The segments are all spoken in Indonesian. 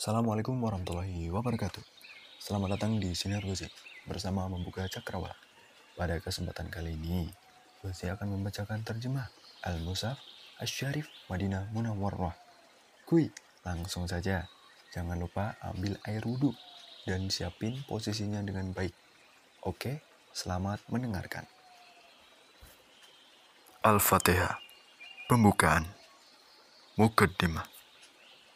Assalamualaikum warahmatullahi wabarakatuh. Selamat datang di Sinar Gozi bersama membuka cakrawala. Pada kesempatan kali ini, Gozi akan membacakan terjemah Al-Musaf Asy-Syarif Madinah Munawwarah. Kui, langsung saja. Jangan lupa ambil air wudhu dan siapin posisinya dengan baik. Oke, selamat mendengarkan. Al-Fatihah Pembukaan Mukaddimah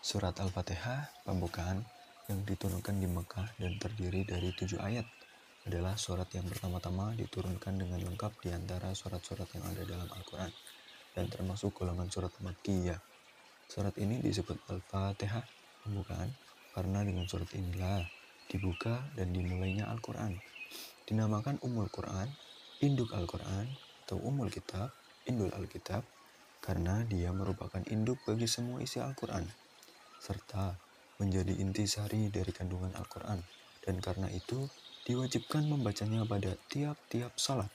Surat Al-Fatihah pembukaan yang diturunkan di Mekah dan terdiri dari tujuh ayat adalah surat yang pertama-tama diturunkan dengan lengkap di antara surat-surat yang ada dalam Al-Quran dan termasuk golongan surat Makkiyah. Surat ini disebut Al-Fatihah pembukaan karena dengan surat inilah dibuka dan dimulainya Al-Quran. Dinamakan Ummul Quran, Induk Al-Quran, atau Ummul Kitab, Indul Alkitab, karena dia merupakan induk bagi semua isi Al-Quran serta menjadi intisari dari kandungan Al-Quran, dan karena itu diwajibkan membacanya pada tiap-tiap salat.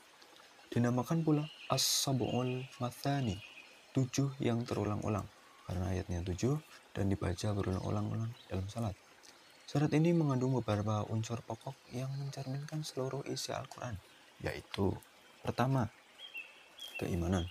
Dinamakan pula As-Sabu'ul Mathani, tujuh yang terulang-ulang, karena ayatnya tujuh dan dibaca berulang-ulang dalam salat. Surat ini mengandung beberapa unsur pokok yang mencerminkan seluruh isi Al-Quran, yaitu pertama, keimanan.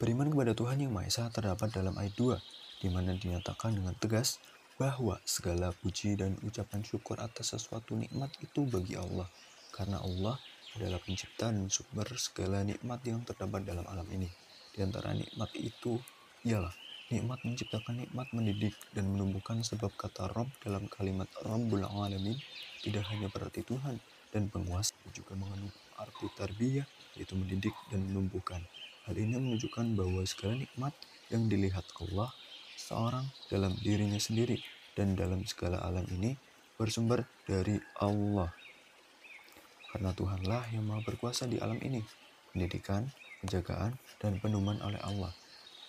Beriman kepada Tuhan Yang Maha Esa terdapat dalam ayat 2, di mana dinyatakan dengan tegas bahwa segala puji dan ucapan syukur atas sesuatu nikmat itu bagi Allah, karena Allah adalah pencipta dan sumber segala nikmat yang terdapat dalam alam ini. Di antara nikmat itu ialah nikmat menciptakan nikmat mendidik dan menumbuhkan sebab kata Rob dalam kalimat Rabbul Alamin tidak hanya berarti Tuhan dan penguasa, juga mengandung arti tarbiyah yaitu mendidik dan menumbuhkan. Hal ini menunjukkan bahwa segala nikmat yang dilihat Allah seorang dalam dirinya sendiri dan dalam segala alam ini bersumber dari Allah. Karena Tuhanlah yang maha berkuasa di alam ini, pendidikan, penjagaan, dan penuman oleh Allah.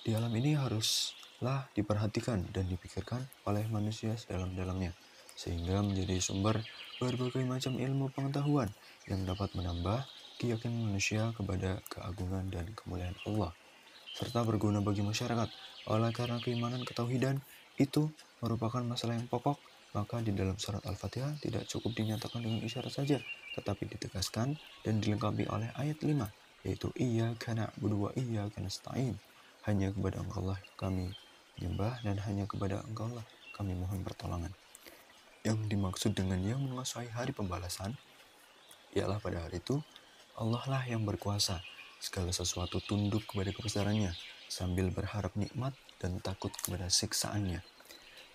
Di alam ini haruslah diperhatikan dan dipikirkan oleh manusia sedalam-dalamnya, sehingga menjadi sumber berbagai macam ilmu pengetahuan yang dapat menambah keyakinan manusia kepada keagungan dan kemuliaan Allah serta berguna bagi masyarakat. Oleh karena keimanan ketauhidan itu merupakan masalah yang pokok, maka di dalam surat Al-Fatihah tidak cukup dinyatakan dengan isyarat saja, tetapi ditegaskan dan dilengkapi oleh ayat 5, yaitu iya karena berdua iya karena stain. Hanya kepada engkau lah kami menyembah dan hanya kepada engkau lah kami mohon pertolongan. Yang dimaksud dengan yang menguasai hari pembalasan, ialah pada hari itu Allah lah yang berkuasa segala sesuatu tunduk kepada kebesarannya sambil berharap nikmat dan takut kepada siksaannya.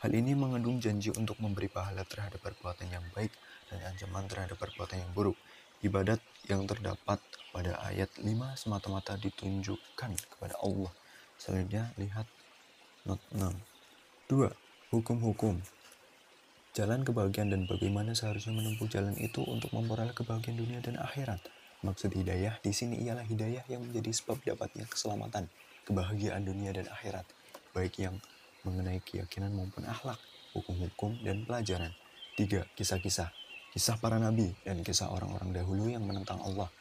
Hal ini mengandung janji untuk memberi pahala terhadap perbuatan yang baik dan ancaman terhadap perbuatan yang buruk. Ibadat yang terdapat pada ayat 5 semata-mata ditunjukkan kepada Allah. Selanjutnya lihat not 6. 2. Hukum-hukum Jalan kebahagiaan dan bagaimana seharusnya menempuh jalan itu untuk memperoleh kebahagiaan dunia dan akhirat. Maksud hidayah di sini ialah hidayah yang menjadi sebab dapatnya keselamatan, kebahagiaan dunia dan akhirat, baik yang mengenai keyakinan maupun akhlak, hukum-hukum, dan pelajaran. Tiga, kisah-kisah. Kisah para nabi dan kisah orang-orang dahulu yang menentang Allah.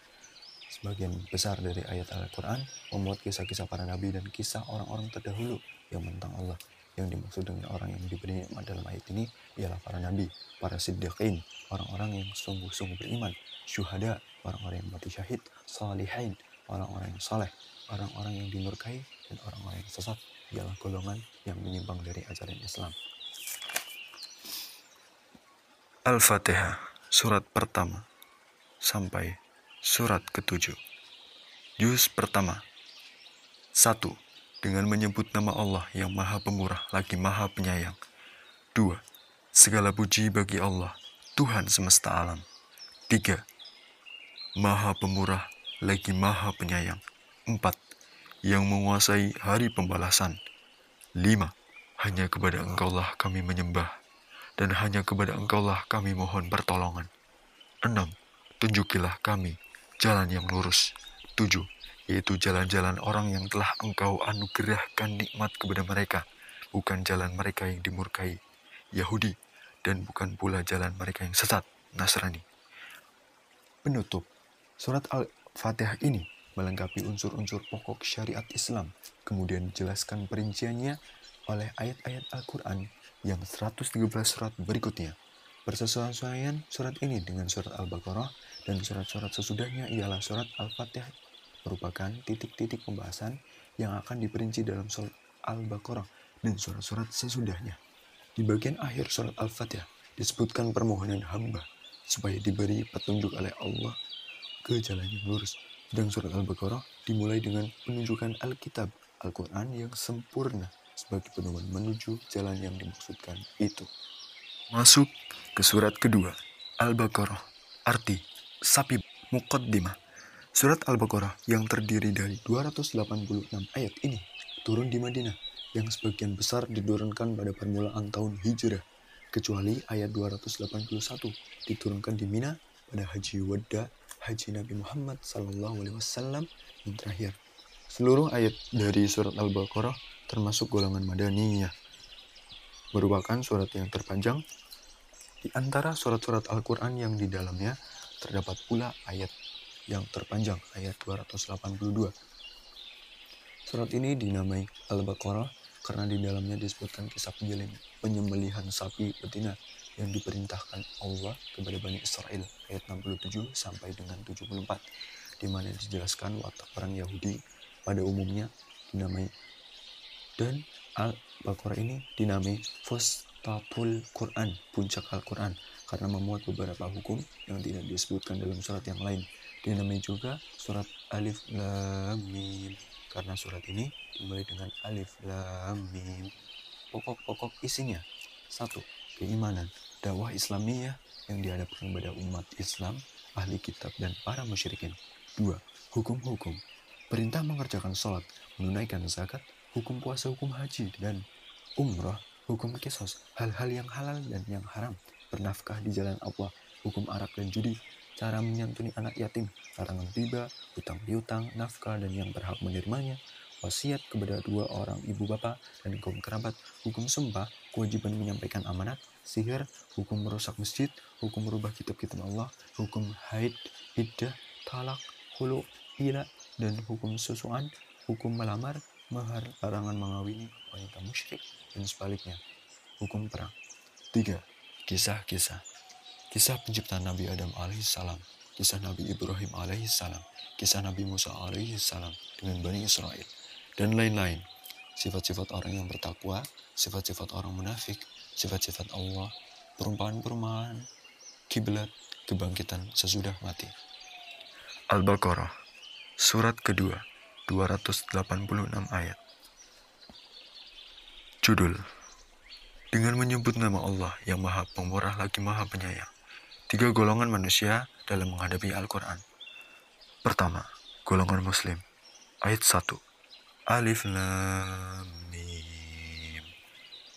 Sebagian besar dari ayat Al-Quran membuat kisah-kisah para nabi dan kisah orang-orang terdahulu yang menentang Allah. Yang dimaksud dengan orang yang diberi nikmat dalam ayat ini ialah para nabi, para siddiqin, orang-orang yang sungguh-sungguh beriman, syuhada, orang-orang yang mati syahid, salihin, orang-orang yang saleh, orang-orang yang dimurkai, dan orang-orang yang sesat ialah golongan yang menyimpang dari ajaran Islam. Al-Fatihah Surat pertama Sampai surat ketujuh Juz pertama Satu dengan menyebut nama Allah yang maha pemurah lagi maha penyayang. Dua, segala puji bagi Allah, Tuhan semesta alam. Tiga, maha pemurah lagi maha penyayang. Empat, yang menguasai hari pembalasan. Lima, hanya kepada engkaulah kami menyembah, dan hanya kepada engkaulah kami mohon pertolongan. Enam, tunjukilah kami jalan yang lurus. Tujuh, yaitu jalan-jalan orang yang telah engkau anugerahkan nikmat kepada mereka, bukan jalan mereka yang dimurkai, Yahudi, dan bukan pula jalan mereka yang sesat, Nasrani. Penutup, surat Al-Fatihah ini melengkapi unsur-unsur pokok syariat Islam, kemudian dijelaskan perinciannya oleh ayat-ayat Al-Quran yang 113 surat berikutnya. Persesuaian surat ini dengan surat Al-Baqarah dan surat-surat sesudahnya ialah surat Al-Fatihah merupakan titik-titik pembahasan yang akan diperinci dalam surat Al-Baqarah dan surat-surat sesudahnya. Di bagian akhir surat Al-Fatihah disebutkan permohonan hamba supaya diberi petunjuk oleh Allah ke jalan yang lurus. Sedang surat Al-Baqarah dimulai dengan penunjukan Alkitab, Al-Quran yang sempurna sebagai pedoman menuju jalan yang dimaksudkan itu. Masuk ke surat kedua, Al-Baqarah, arti sapi muqaddimah. Surat Al-Baqarah yang terdiri dari 286 ayat ini turun di Madinah yang sebagian besar diturunkan pada permulaan tahun Hijrah, kecuali ayat 281 diturunkan di Mina pada Haji Wadda Haji Nabi Muhammad Sallallahu Alaihi Wasallam yang terakhir. Seluruh ayat dari surat Al-Baqarah termasuk golongan Madaniyah merupakan surat yang terpanjang di antara surat-surat Al-Quran yang di dalamnya terdapat pula ayat yang terpanjang, ayat 282. Surat ini dinamai Al-Baqarah karena di dalamnya disebutkan kisah penyembelihan sapi betina yang diperintahkan Allah kepada Bani Israel ayat 67 sampai dengan 74 di mana dijelaskan watak orang Yahudi pada umumnya dinamai dan Al-Baqarah ini dinamai Fustatul Quran, puncak Al-Quran karena memuat beberapa hukum yang tidak disebutkan dalam surat yang lain. Dinamai juga surat Alif Lam Mim karena surat ini dimulai dengan Alif Lam Mim. Pokok-pokok isinya satu keimanan, dakwah Islamiyah yang dihadapkan kepada umat Islam, ahli kitab, dan para musyrikin. Dua, hukum-hukum. Perintah mengerjakan sholat, menunaikan zakat, hukum puasa, hukum haji, dan umrah, hukum kisos, hal-hal yang halal dan yang haram, bernafkah di jalan Allah, hukum Arab dan judi, cara menyantuni anak yatim, larangan riba, hutang piutang, nafkah, dan yang berhak menerimanya, wasiat kepada dua orang ibu bapak dan kaum kerabat, hukum sumpah, kewajiban menyampaikan amanat, sihir, hukum merusak masjid, hukum merubah kitab-kitab Allah, hukum haid, iddah, talak, hulu, ila, dan hukum susuan, hukum melamar, mahar, larangan mengawini wanita musyrik, dan sebaliknya, hukum perang. Tiga, Kisah-kisah. Kisah penciptaan Nabi Adam alaihissalam, kisah Nabi Ibrahim alaihissalam, kisah Nabi Musa alaihissalam dengan Bani Israel, dan lain-lain. Sifat-sifat orang yang bertakwa, sifat-sifat orang munafik, sifat-sifat Allah, perumpamaan-perumpamaan, kiblat, kebangkitan sesudah mati. Al-Baqarah, surat kedua, 286 ayat. Judul Dengan menyebut nama Allah yang maha pemurah lagi maha penyayang. Tiga golongan manusia dalam menghadapi Al-Quran. Pertama, golongan Muslim. Ayat 1. Alif Lam Mim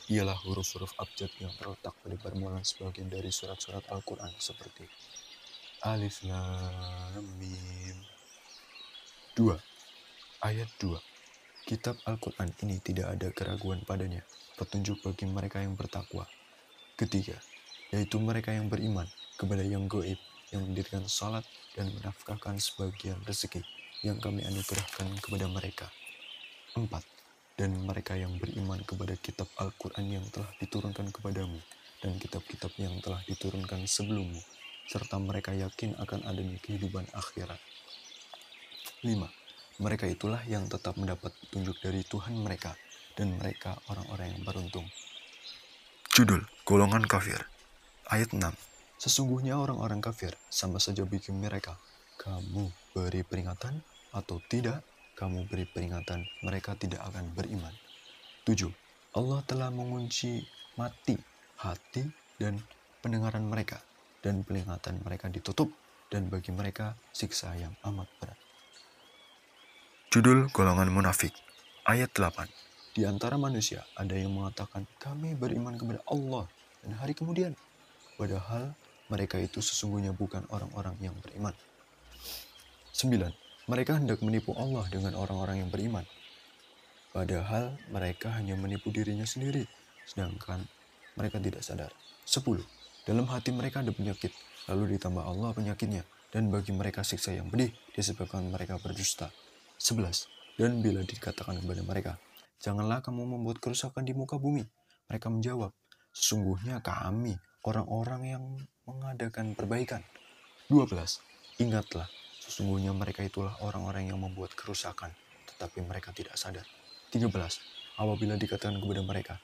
ialah huruf-huruf abjad yang terletak pada permulaan sebagian dari surat-surat Al-Quran seperti Alif Lam Mim 2. Ayat 2 Kitab Al-Quran ini tidak ada keraguan padanya, petunjuk bagi mereka yang bertakwa. Ketiga, yaitu mereka yang beriman kepada yang goib, yang mendirikan salat dan menafkahkan sebagian rezeki yang kami anugerahkan kepada mereka. 4. Dan mereka yang beriman kepada kitab Al-Quran yang telah diturunkan kepadamu dan kitab-kitab yang telah diturunkan sebelummu, serta mereka yakin akan adanya kehidupan akhirat. 5. Mereka itulah yang tetap mendapat petunjuk dari Tuhan mereka, dan mereka orang-orang yang beruntung. Judul Golongan Kafir Ayat 6 Sesungguhnya orang-orang kafir sama saja bikin mereka. Kamu beri peringatan atau tidak, kamu beri peringatan, mereka tidak akan beriman. 7. Allah telah mengunci mati, hati, dan pendengaran mereka, dan peringatan mereka ditutup, dan bagi mereka siksa yang amat berat. Judul Golongan Munafik Ayat 8 Di antara manusia ada yang mengatakan, kami beriman kepada Allah dan hari kemudian. Padahal mereka itu sesungguhnya bukan orang-orang yang beriman. 9 mereka hendak menipu Allah dengan orang-orang yang beriman. Padahal mereka hanya menipu dirinya sendiri, sedangkan mereka tidak sadar. 10. Dalam hati mereka ada penyakit, lalu ditambah Allah penyakitnya, dan bagi mereka siksa yang pedih disebabkan mereka berdusta. 11. Dan bila dikatakan kepada mereka, Janganlah kamu membuat kerusakan di muka bumi. Mereka menjawab, Sesungguhnya kami, orang-orang yang mengadakan perbaikan. 12. Ingatlah, sesungguhnya mereka itulah orang-orang yang membuat kerusakan, tetapi mereka tidak sadar. 13. Apabila dikatakan kepada mereka,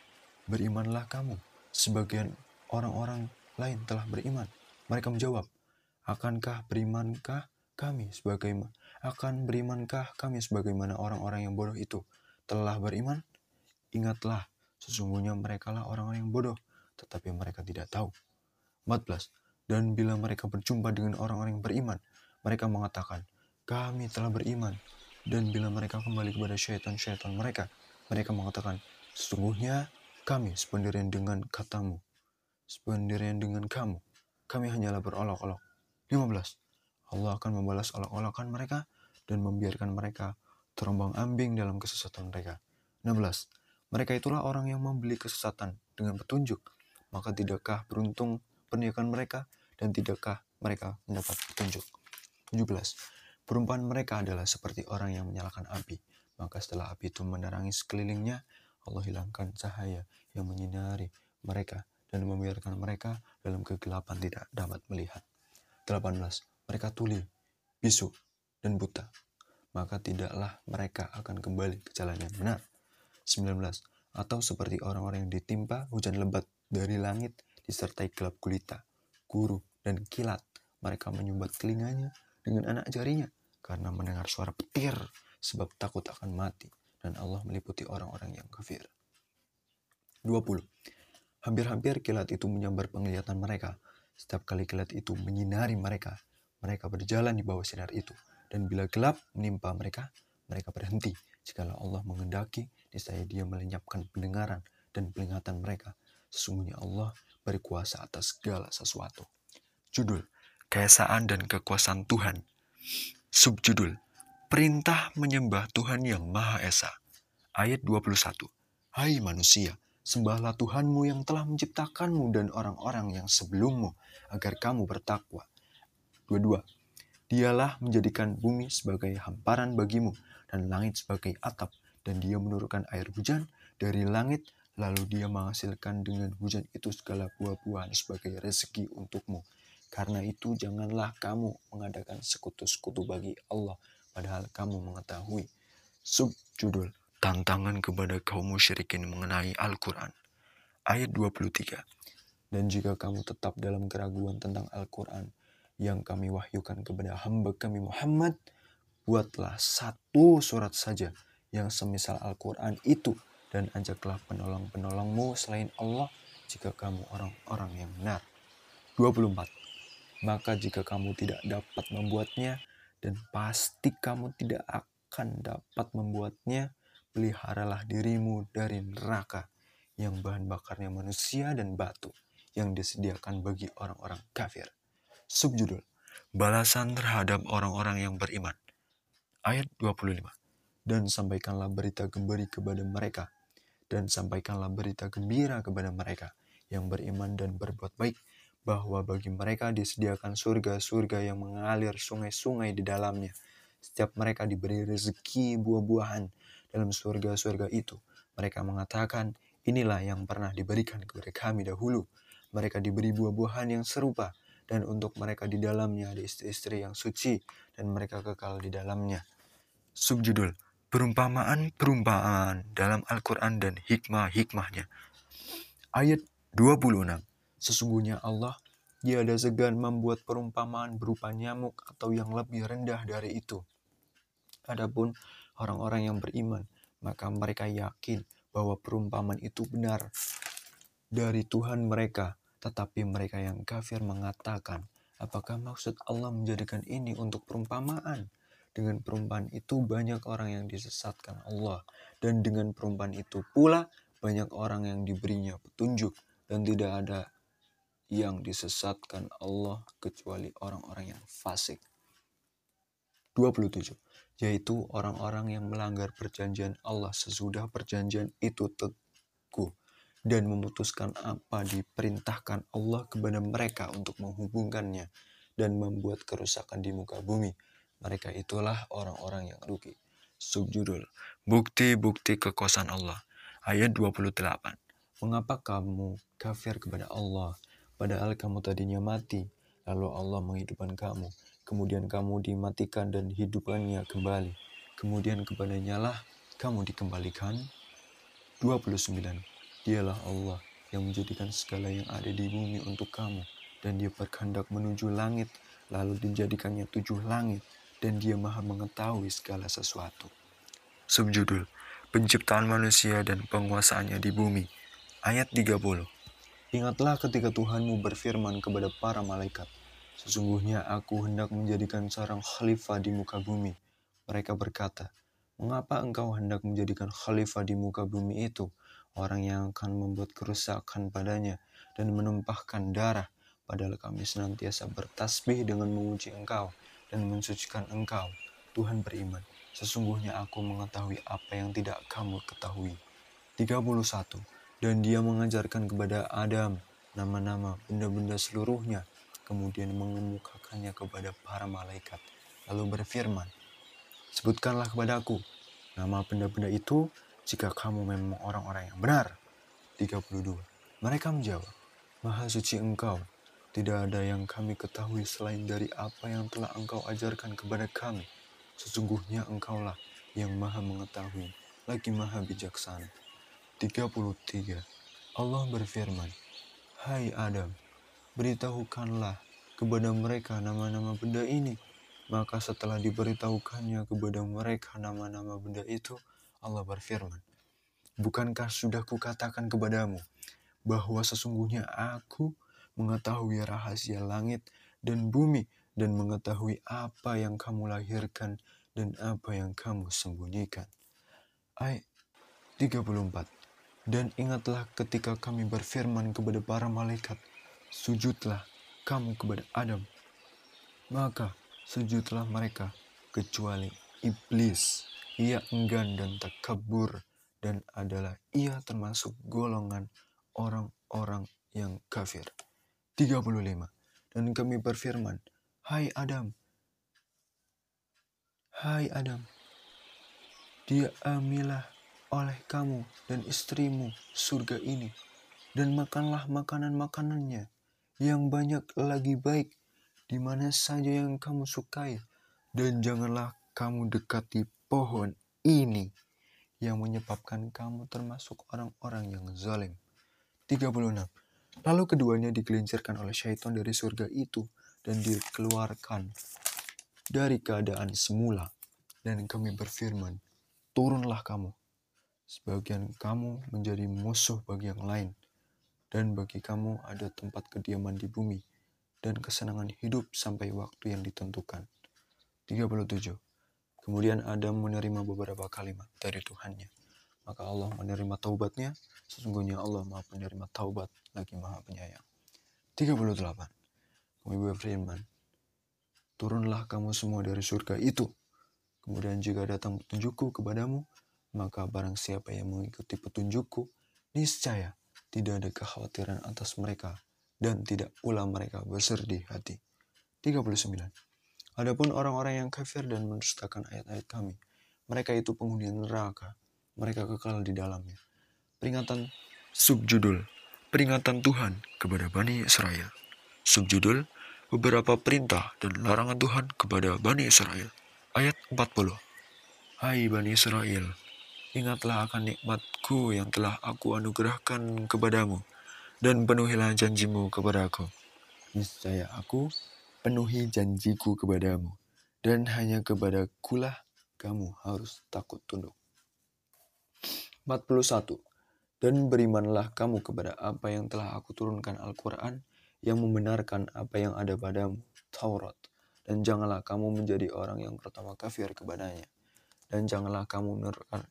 berimanlah kamu, sebagian orang-orang lain telah beriman. Mereka menjawab, akankah berimankah kami sebagaimana akan berimankah kami sebagaimana orang-orang yang bodoh itu telah beriman? Ingatlah, sesungguhnya mereka lah orang-orang yang bodoh, tetapi mereka tidak tahu. 14. Dan bila mereka berjumpa dengan orang-orang yang beriman, mereka mengatakan, kami telah beriman. Dan bila mereka kembali kepada syaitan-syaitan mereka, mereka mengatakan, sesungguhnya kami sependirian dengan katamu, sependirian dengan kamu. Kami hanyalah berolok-olok. 15. Allah akan membalas olok-olokan mereka dan membiarkan mereka terombang ambing dalam kesesatan mereka. 16. Mereka itulah orang yang membeli kesesatan dengan petunjuk. Maka tidakkah beruntung pernikahan mereka dan tidakkah mereka mendapat petunjuk. 17. Perumpamaan mereka adalah seperti orang yang menyalakan api. Maka setelah api itu menerangi sekelilingnya, Allah hilangkan cahaya yang menyinari mereka dan membiarkan mereka dalam kegelapan tidak dapat melihat. 18 mereka tuli, bisu, dan buta, maka tidaklah mereka akan kembali ke jalan yang benar. 19. Atau seperti orang-orang yang ditimpa hujan lebat dari langit disertai gelap gulita, guru, dan kilat. Mereka menyumbat telinganya dengan anak jarinya karena mendengar suara petir sebab takut akan mati dan Allah meliputi orang-orang yang kafir. 20. Hampir-hampir kilat itu menyambar penglihatan mereka. Setiap kali kilat itu menyinari mereka, mereka berjalan di bawah sinar itu, dan bila gelap menimpa mereka, mereka berhenti. Jikalau Allah mengendaki, niscaya Dia melenyapkan pendengaran dan penglihatan mereka. Sesungguhnya Allah berkuasa atas segala sesuatu. Judul: Keesaan dan Kekuasaan Tuhan. Subjudul: Perintah menyembah Tuhan yang Maha Esa. Ayat 21. Hai manusia, sembahlah Tuhanmu yang telah menciptakanmu dan orang-orang yang sebelummu, agar kamu bertakwa. 22. Dialah menjadikan bumi sebagai hamparan bagimu dan langit sebagai atap dan dia menurunkan air hujan dari langit lalu dia menghasilkan dengan hujan itu segala buah-buahan sebagai rezeki untukmu. Karena itu janganlah kamu mengadakan sekutu-sekutu bagi Allah padahal kamu mengetahui. Subjudul Tantangan kepada kaum musyrikin mengenai Al-Quran Ayat 23 Dan jika kamu tetap dalam keraguan tentang Al-Quran, yang kami wahyukan kepada hamba kami Muhammad, buatlah satu surat saja yang semisal Al-Quran itu dan ajaklah penolong-penolongmu selain Allah jika kamu orang-orang yang benar. 24. Maka jika kamu tidak dapat membuatnya dan pasti kamu tidak akan dapat membuatnya, peliharalah dirimu dari neraka yang bahan bakarnya manusia dan batu yang disediakan bagi orang-orang kafir. Subjudul Balasan terhadap orang-orang yang beriman Ayat 25 Dan sampaikanlah berita gembira kepada mereka Dan sampaikanlah berita gembira kepada mereka Yang beriman dan berbuat baik Bahwa bagi mereka disediakan surga-surga yang mengalir sungai-sungai di dalamnya Setiap mereka diberi rezeki buah-buahan dalam surga-surga itu Mereka mengatakan inilah yang pernah diberikan kepada kami dahulu mereka diberi buah-buahan yang serupa dan untuk mereka di dalamnya ada istri-istri yang suci dan mereka kekal di dalamnya. Subjudul Perumpamaan-perumpamaan dalam Al-Quran dan hikmah-hikmahnya. Ayat 26 Sesungguhnya Allah ada segan membuat perumpamaan berupa nyamuk atau yang lebih rendah dari itu. Adapun orang-orang yang beriman, maka mereka yakin bahwa perumpamaan itu benar dari Tuhan mereka tetapi mereka yang kafir mengatakan, apakah maksud Allah menjadikan ini untuk perumpamaan? Dengan perumpamaan itu banyak orang yang disesatkan Allah. Dan dengan perumpamaan itu pula banyak orang yang diberinya petunjuk. Dan tidak ada yang disesatkan Allah kecuali orang-orang yang fasik. 27. Yaitu orang-orang yang melanggar perjanjian Allah sesudah perjanjian itu teguh dan memutuskan apa diperintahkan Allah kepada mereka untuk menghubungkannya dan membuat kerusakan di muka bumi. Mereka itulah orang-orang yang rugi. Subjudul Bukti-bukti kekuasaan Allah Ayat 28 Mengapa kamu kafir kepada Allah, padahal kamu tadinya mati, lalu Allah menghidupkan kamu, kemudian kamu dimatikan dan hidupannya kembali, kemudian kepadanya lah kamu dikembalikan? 29. Dialah Allah yang menjadikan segala yang ada di bumi untuk kamu, dan dia berkehendak menuju langit, lalu dijadikannya tujuh langit, dan dia maha mengetahui segala sesuatu. Subjudul Penciptaan manusia dan penguasaannya di bumi Ayat 30 Ingatlah ketika Tuhanmu berfirman kepada para malaikat, Sesungguhnya aku hendak menjadikan seorang khalifah di muka bumi. Mereka berkata, Mengapa engkau hendak menjadikan khalifah di muka bumi itu? Orang yang akan membuat kerusakan padanya dan menumpahkan darah. Padahal kami senantiasa bertasbih dengan memuji engkau dan mensucikan engkau. Tuhan beriman. Sesungguhnya aku mengetahui apa yang tidak kamu ketahui. 31. Dan dia mengajarkan kepada Adam nama-nama benda-benda seluruhnya, kemudian mengemukakannya kepada para malaikat, lalu berfirman, Sebutkanlah kepadaku nama benda-benda itu jika kamu memang orang-orang yang benar. 32. Mereka menjawab, Maha suci engkau, tidak ada yang kami ketahui selain dari apa yang telah engkau ajarkan kepada kami. Sesungguhnya engkaulah yang maha mengetahui, lagi maha bijaksana. 33. Allah berfirman, Hai Adam, beritahukanlah kepada mereka nama-nama benda ini. Maka setelah diberitahukannya kepada mereka nama-nama benda itu, Allah berfirman, Bukankah sudah kukatakan kepadamu bahwa sesungguhnya aku mengetahui rahasia langit dan bumi dan mengetahui apa yang kamu lahirkan dan apa yang kamu sembunyikan. Ayat 34 Dan ingatlah ketika kami berfirman kepada para malaikat, Sujudlah kamu kepada Adam. Maka sujudlah mereka, kecuali iblis. Ia enggan dan takabur, dan adalah ia termasuk golongan orang-orang yang kafir. 35. Dan kami berfirman, Hai Adam, Hai Adam, dia ambillah oleh kamu dan istrimu surga ini, dan makanlah makanan-makanannya yang banyak lagi baik di mana saja yang kamu sukai, dan janganlah kamu dekati pohon ini yang menyebabkan kamu termasuk orang-orang yang zalim. 36. Lalu keduanya digelincirkan oleh syaitan dari surga itu dan dikeluarkan dari keadaan semula. Dan kami berfirman, turunlah kamu. Sebagian kamu menjadi musuh bagi yang lain. Dan bagi kamu ada tempat kediaman di bumi dan kesenangan hidup sampai waktu yang ditentukan. 37. Kemudian Adam menerima beberapa kalimat dari Tuhannya. Maka Allah menerima taubatnya. Sesungguhnya Allah maha penerima taubat lagi maha penyayang. 38. Kami berfirman, Turunlah kamu semua dari surga itu. Kemudian jika datang petunjukku kepadamu, maka barang siapa yang mengikuti petunjukku, niscaya tidak ada kekhawatiran atas mereka dan tidak pula mereka bersedih hati. 39. Adapun orang-orang yang kafir dan mendustakan ayat-ayat kami, mereka itu penghuni neraka, mereka kekal di dalamnya. Peringatan Subjudul Peringatan Tuhan kepada Bani Israel Subjudul beberapa perintah dan larangan Tuhan kepada Bani Israel. Ayat 40. Hai Bani Israel, ingatlah akan nikmatku yang telah aku anugerahkan kepadamu, dan penuhilah janjimu kepadaku. Niscaya aku penuhi janjiku kepadamu, dan hanya kepada kulah kamu harus takut tunduk. 41. Dan berimanlah kamu kepada apa yang telah aku turunkan Al-Quran, yang membenarkan apa yang ada padamu, Taurat. Dan janganlah kamu menjadi orang yang pertama kafir kepadanya. Dan janganlah kamu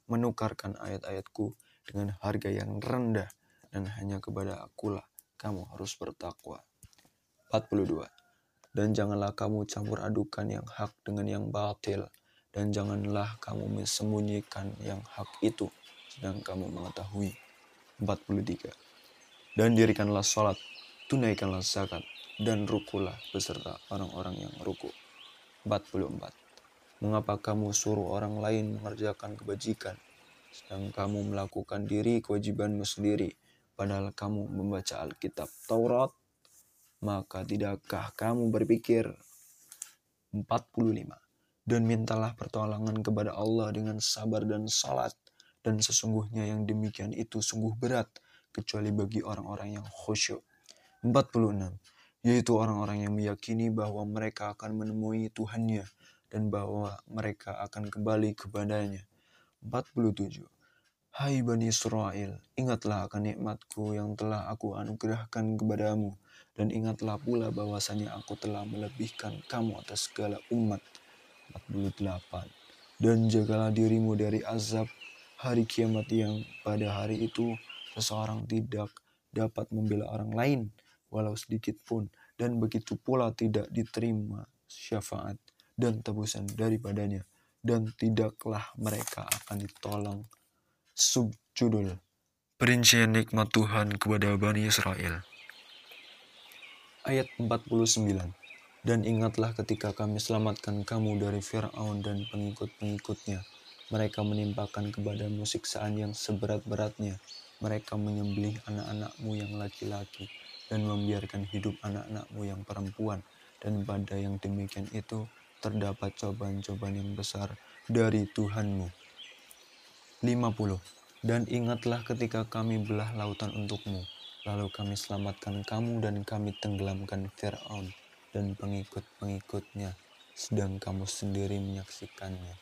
menukarkan ayat-ayatku dengan harga yang rendah. Dan hanya kepada akulah kamu harus bertakwa. 42. Dan janganlah kamu campur adukan yang hak dengan yang batil. Dan janganlah kamu mensembunyikan yang hak itu sedang kamu mengetahui. 43. Dan dirikanlah sholat tunaikanlah zakat dan rukulah beserta orang-orang yang ruku. 44. Mengapa kamu suruh orang lain mengerjakan kebajikan, sedang kamu melakukan diri kewajibanmu sendiri? padahal kamu membaca Alkitab Taurat, maka tidakkah kamu berpikir? 45 dan mintalah pertolongan kepada Allah dengan sabar dan salat. Dan sesungguhnya yang demikian itu sungguh berat kecuali bagi orang-orang yang khusyuk. 46 yaitu orang-orang yang meyakini bahwa mereka akan menemui Tuhannya dan bahwa mereka akan kembali kepadanya 47 Hai Bani Israel, ingatlah akan nikmatku yang telah aku anugerahkan kepadamu, dan ingatlah pula bahwasanya aku telah melebihkan kamu atas segala umat. 48. Dan jagalah dirimu dari azab hari kiamat yang pada hari itu seseorang tidak dapat membela orang lain, walau sedikit pun, dan begitu pula tidak diterima syafaat dan tebusan daripadanya, dan tidaklah mereka akan ditolong Subjudul Perincian nikmat Tuhan kepada Bani Israel Ayat 49 Dan ingatlah ketika kami selamatkan kamu dari Fir'aun dan pengikut-pengikutnya. Mereka menimpakan kepadamu siksaan yang seberat-beratnya. Mereka menyembelih anak-anakmu yang laki-laki dan membiarkan hidup anak-anakmu yang perempuan. Dan pada yang demikian itu terdapat cobaan-cobaan yang besar dari Tuhanmu 50. Dan ingatlah ketika kami belah lautan untukmu, lalu kami selamatkan kamu dan kami tenggelamkan Fir'aun dan pengikut-pengikutnya, sedang kamu sendiri menyaksikannya.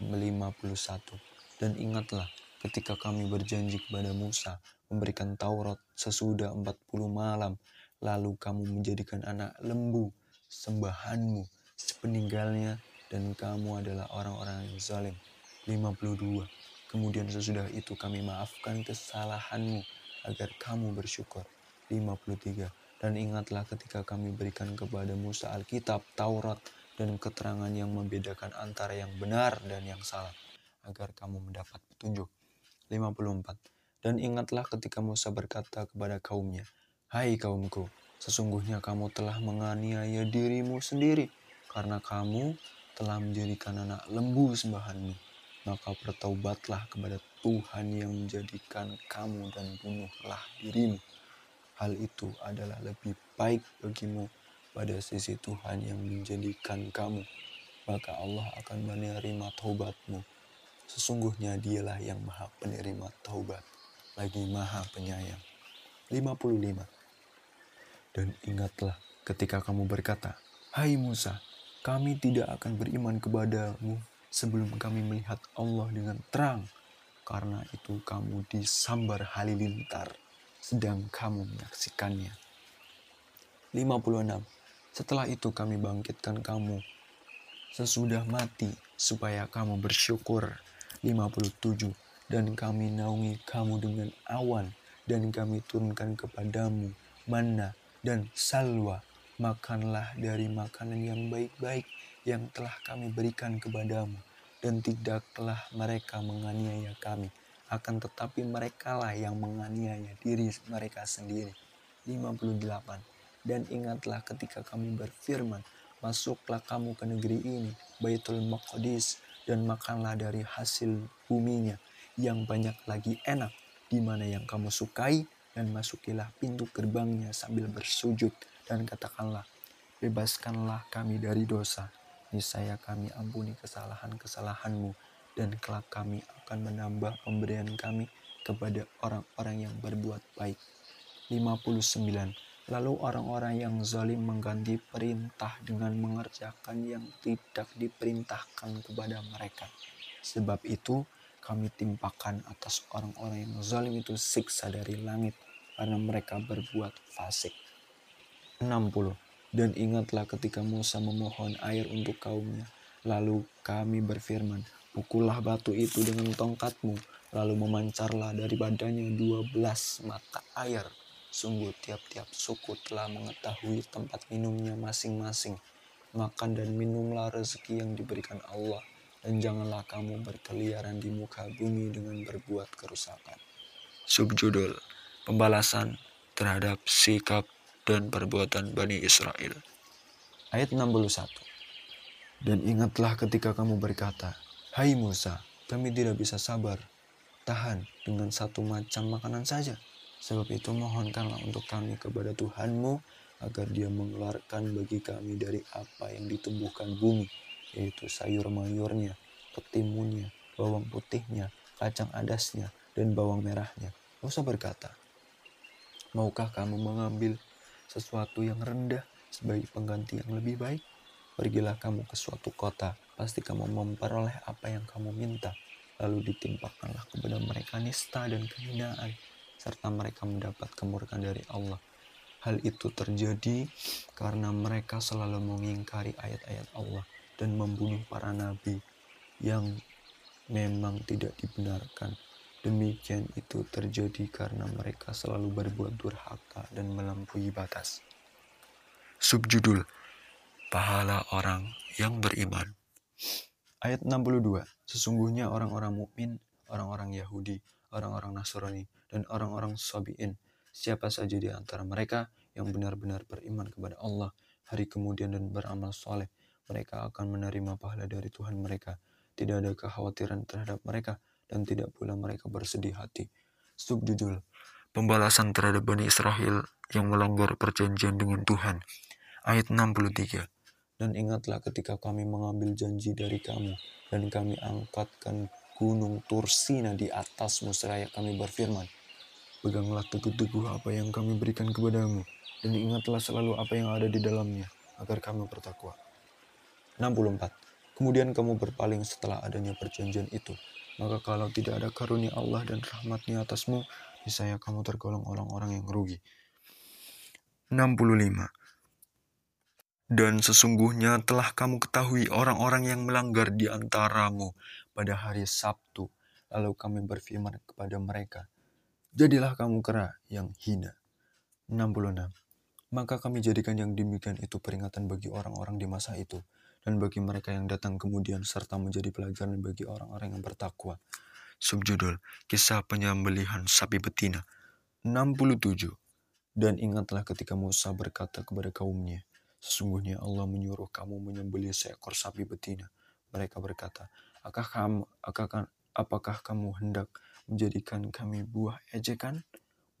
51. Dan ingatlah ketika kami berjanji kepada Musa memberikan Taurat sesudah 40 malam, lalu kamu menjadikan anak lembu sembahanmu sepeninggalnya dan kamu adalah orang-orang yang zalim. 52 Kemudian sesudah itu kami maafkan kesalahanmu agar kamu bersyukur. 53. Dan ingatlah ketika kami berikan kepada Musa Alkitab, Taurat, dan keterangan yang membedakan antara yang benar dan yang salah, agar kamu mendapat petunjuk. 54. Dan ingatlah ketika Musa berkata kepada kaumnya, Hai kaumku, sesungguhnya kamu telah menganiaya dirimu sendiri, karena kamu telah menjadikan anak lembu sembahanmu maka bertaubatlah kepada Tuhan yang menjadikan kamu dan bunuhlah dirimu. Hal itu adalah lebih baik bagimu pada sisi Tuhan yang menjadikan kamu, maka Allah akan menerima taubatmu. Sesungguhnya dialah yang maha penerima taubat, lagi maha penyayang. 55. Dan ingatlah ketika kamu berkata, Hai Musa, kami tidak akan beriman kepadamu sebelum kami melihat Allah dengan terang. Karena itu kamu disambar halilintar sedang kamu menyaksikannya. 56. Setelah itu kami bangkitkan kamu sesudah mati supaya kamu bersyukur. 57. Dan kami naungi kamu dengan awan dan kami turunkan kepadamu mana dan salwa. Makanlah dari makanan yang baik-baik yang telah kami berikan kepadamu, dan tidaklah mereka menganiaya kami, akan tetapi merekalah yang menganiaya diri mereka sendiri. 58. Dan ingatlah ketika kami berfirman, masuklah kamu ke negeri ini, Baitul Maqdis, dan makanlah dari hasil buminya yang banyak lagi enak, di mana yang kamu sukai, dan masukilah pintu gerbangnya sambil bersujud, dan katakanlah, bebaskanlah kami dari dosa, niscaya kami ampuni kesalahan-kesalahanmu dan kelak kami akan menambah pemberian kami kepada orang-orang yang berbuat baik. 59. Lalu orang-orang yang zalim mengganti perintah dengan mengerjakan yang tidak diperintahkan kepada mereka. Sebab itu kami timpakan atas orang-orang yang zalim itu siksa dari langit karena mereka berbuat fasik. 60 dan ingatlah ketika Musa memohon air untuk kaumnya. Lalu kami berfirman, pukullah batu itu dengan tongkatmu, lalu memancarlah dari badannya dua belas mata air. Sungguh tiap-tiap suku telah mengetahui tempat minumnya masing-masing. Makan dan minumlah rezeki yang diberikan Allah, dan janganlah kamu berkeliaran di muka bumi dengan berbuat kerusakan. Subjudul Pembalasan terhadap sikap dan perbuatan Bani Israel. Ayat 61 Dan ingatlah ketika kamu berkata, Hai Musa, kami tidak bisa sabar, tahan dengan satu macam makanan saja. Sebab itu mohonkanlah untuk kami kepada Tuhanmu agar dia mengeluarkan bagi kami dari apa yang ditumbuhkan bumi, yaitu sayur mayurnya, ketimunnya, bawang putihnya, kacang adasnya, dan bawang merahnya. Musa berkata, Maukah kamu mengambil sesuatu yang rendah sebagai pengganti yang lebih baik? Pergilah kamu ke suatu kota, pasti kamu memperoleh apa yang kamu minta. Lalu ditimpakanlah kepada mereka nista dan kehinaan, serta mereka mendapat kemurkaan dari Allah Hal itu terjadi karena mereka selalu mengingkari ayat-ayat Allah dan membunuh para nabi yang memang tidak dibenarkan. Demikian itu terjadi karena mereka selalu berbuat durhaka dan melampaui batas. Subjudul Pahala orang yang beriman. Ayat 62. Sesungguhnya orang-orang mukmin, orang-orang Yahudi, orang-orang Nasrani, dan orang-orang Sabi'in Siapa saja di antara mereka yang benar-benar beriman kepada Allah, hari kemudian dan beramal soleh, mereka akan menerima pahala dari Tuhan mereka. Tidak ada kekhawatiran terhadap mereka, dan tidak pula mereka bersedih hati. Subjudul Pembalasan terhadap Bani Israel yang melanggar perjanjian dengan Tuhan. Ayat 63 Dan ingatlah ketika kami mengambil janji dari kamu, dan kami angkatkan gunung Tursina di atasmu seraya kami berfirman, Peganglah teguh-teguh apa yang kami berikan kepadamu, dan ingatlah selalu apa yang ada di dalamnya, agar kamu bertakwa. 64. Kemudian kamu berpaling setelah adanya perjanjian itu. Maka kalau tidak ada karunia Allah dan rahmatnya atasmu, niscaya kamu tergolong orang-orang yang rugi. 65. Dan sesungguhnya telah kamu ketahui orang-orang yang melanggar di antaramu pada hari Sabtu. Lalu kami berfirman kepada mereka, Jadilah kamu kera yang hina. 66. Maka kami jadikan yang demikian itu peringatan bagi orang-orang di masa itu, dan bagi mereka yang datang kemudian, serta menjadi pelajaran bagi orang-orang yang bertakwa. Subjudul, Kisah Penyembelihan Sapi Betina. 67. Dan ingatlah ketika Musa berkata kepada kaumnya, Sesungguhnya Allah menyuruh kamu menyembelih seekor sapi betina. Mereka berkata, Apakah kamu, apakah, apakah kamu hendak menjadikan kami buah ejekan?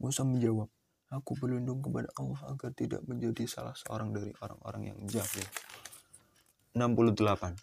Musa menjawab, Aku berlindung kepada Allah agar tidak menjadi salah seorang dari orang-orang yang jahil. 68.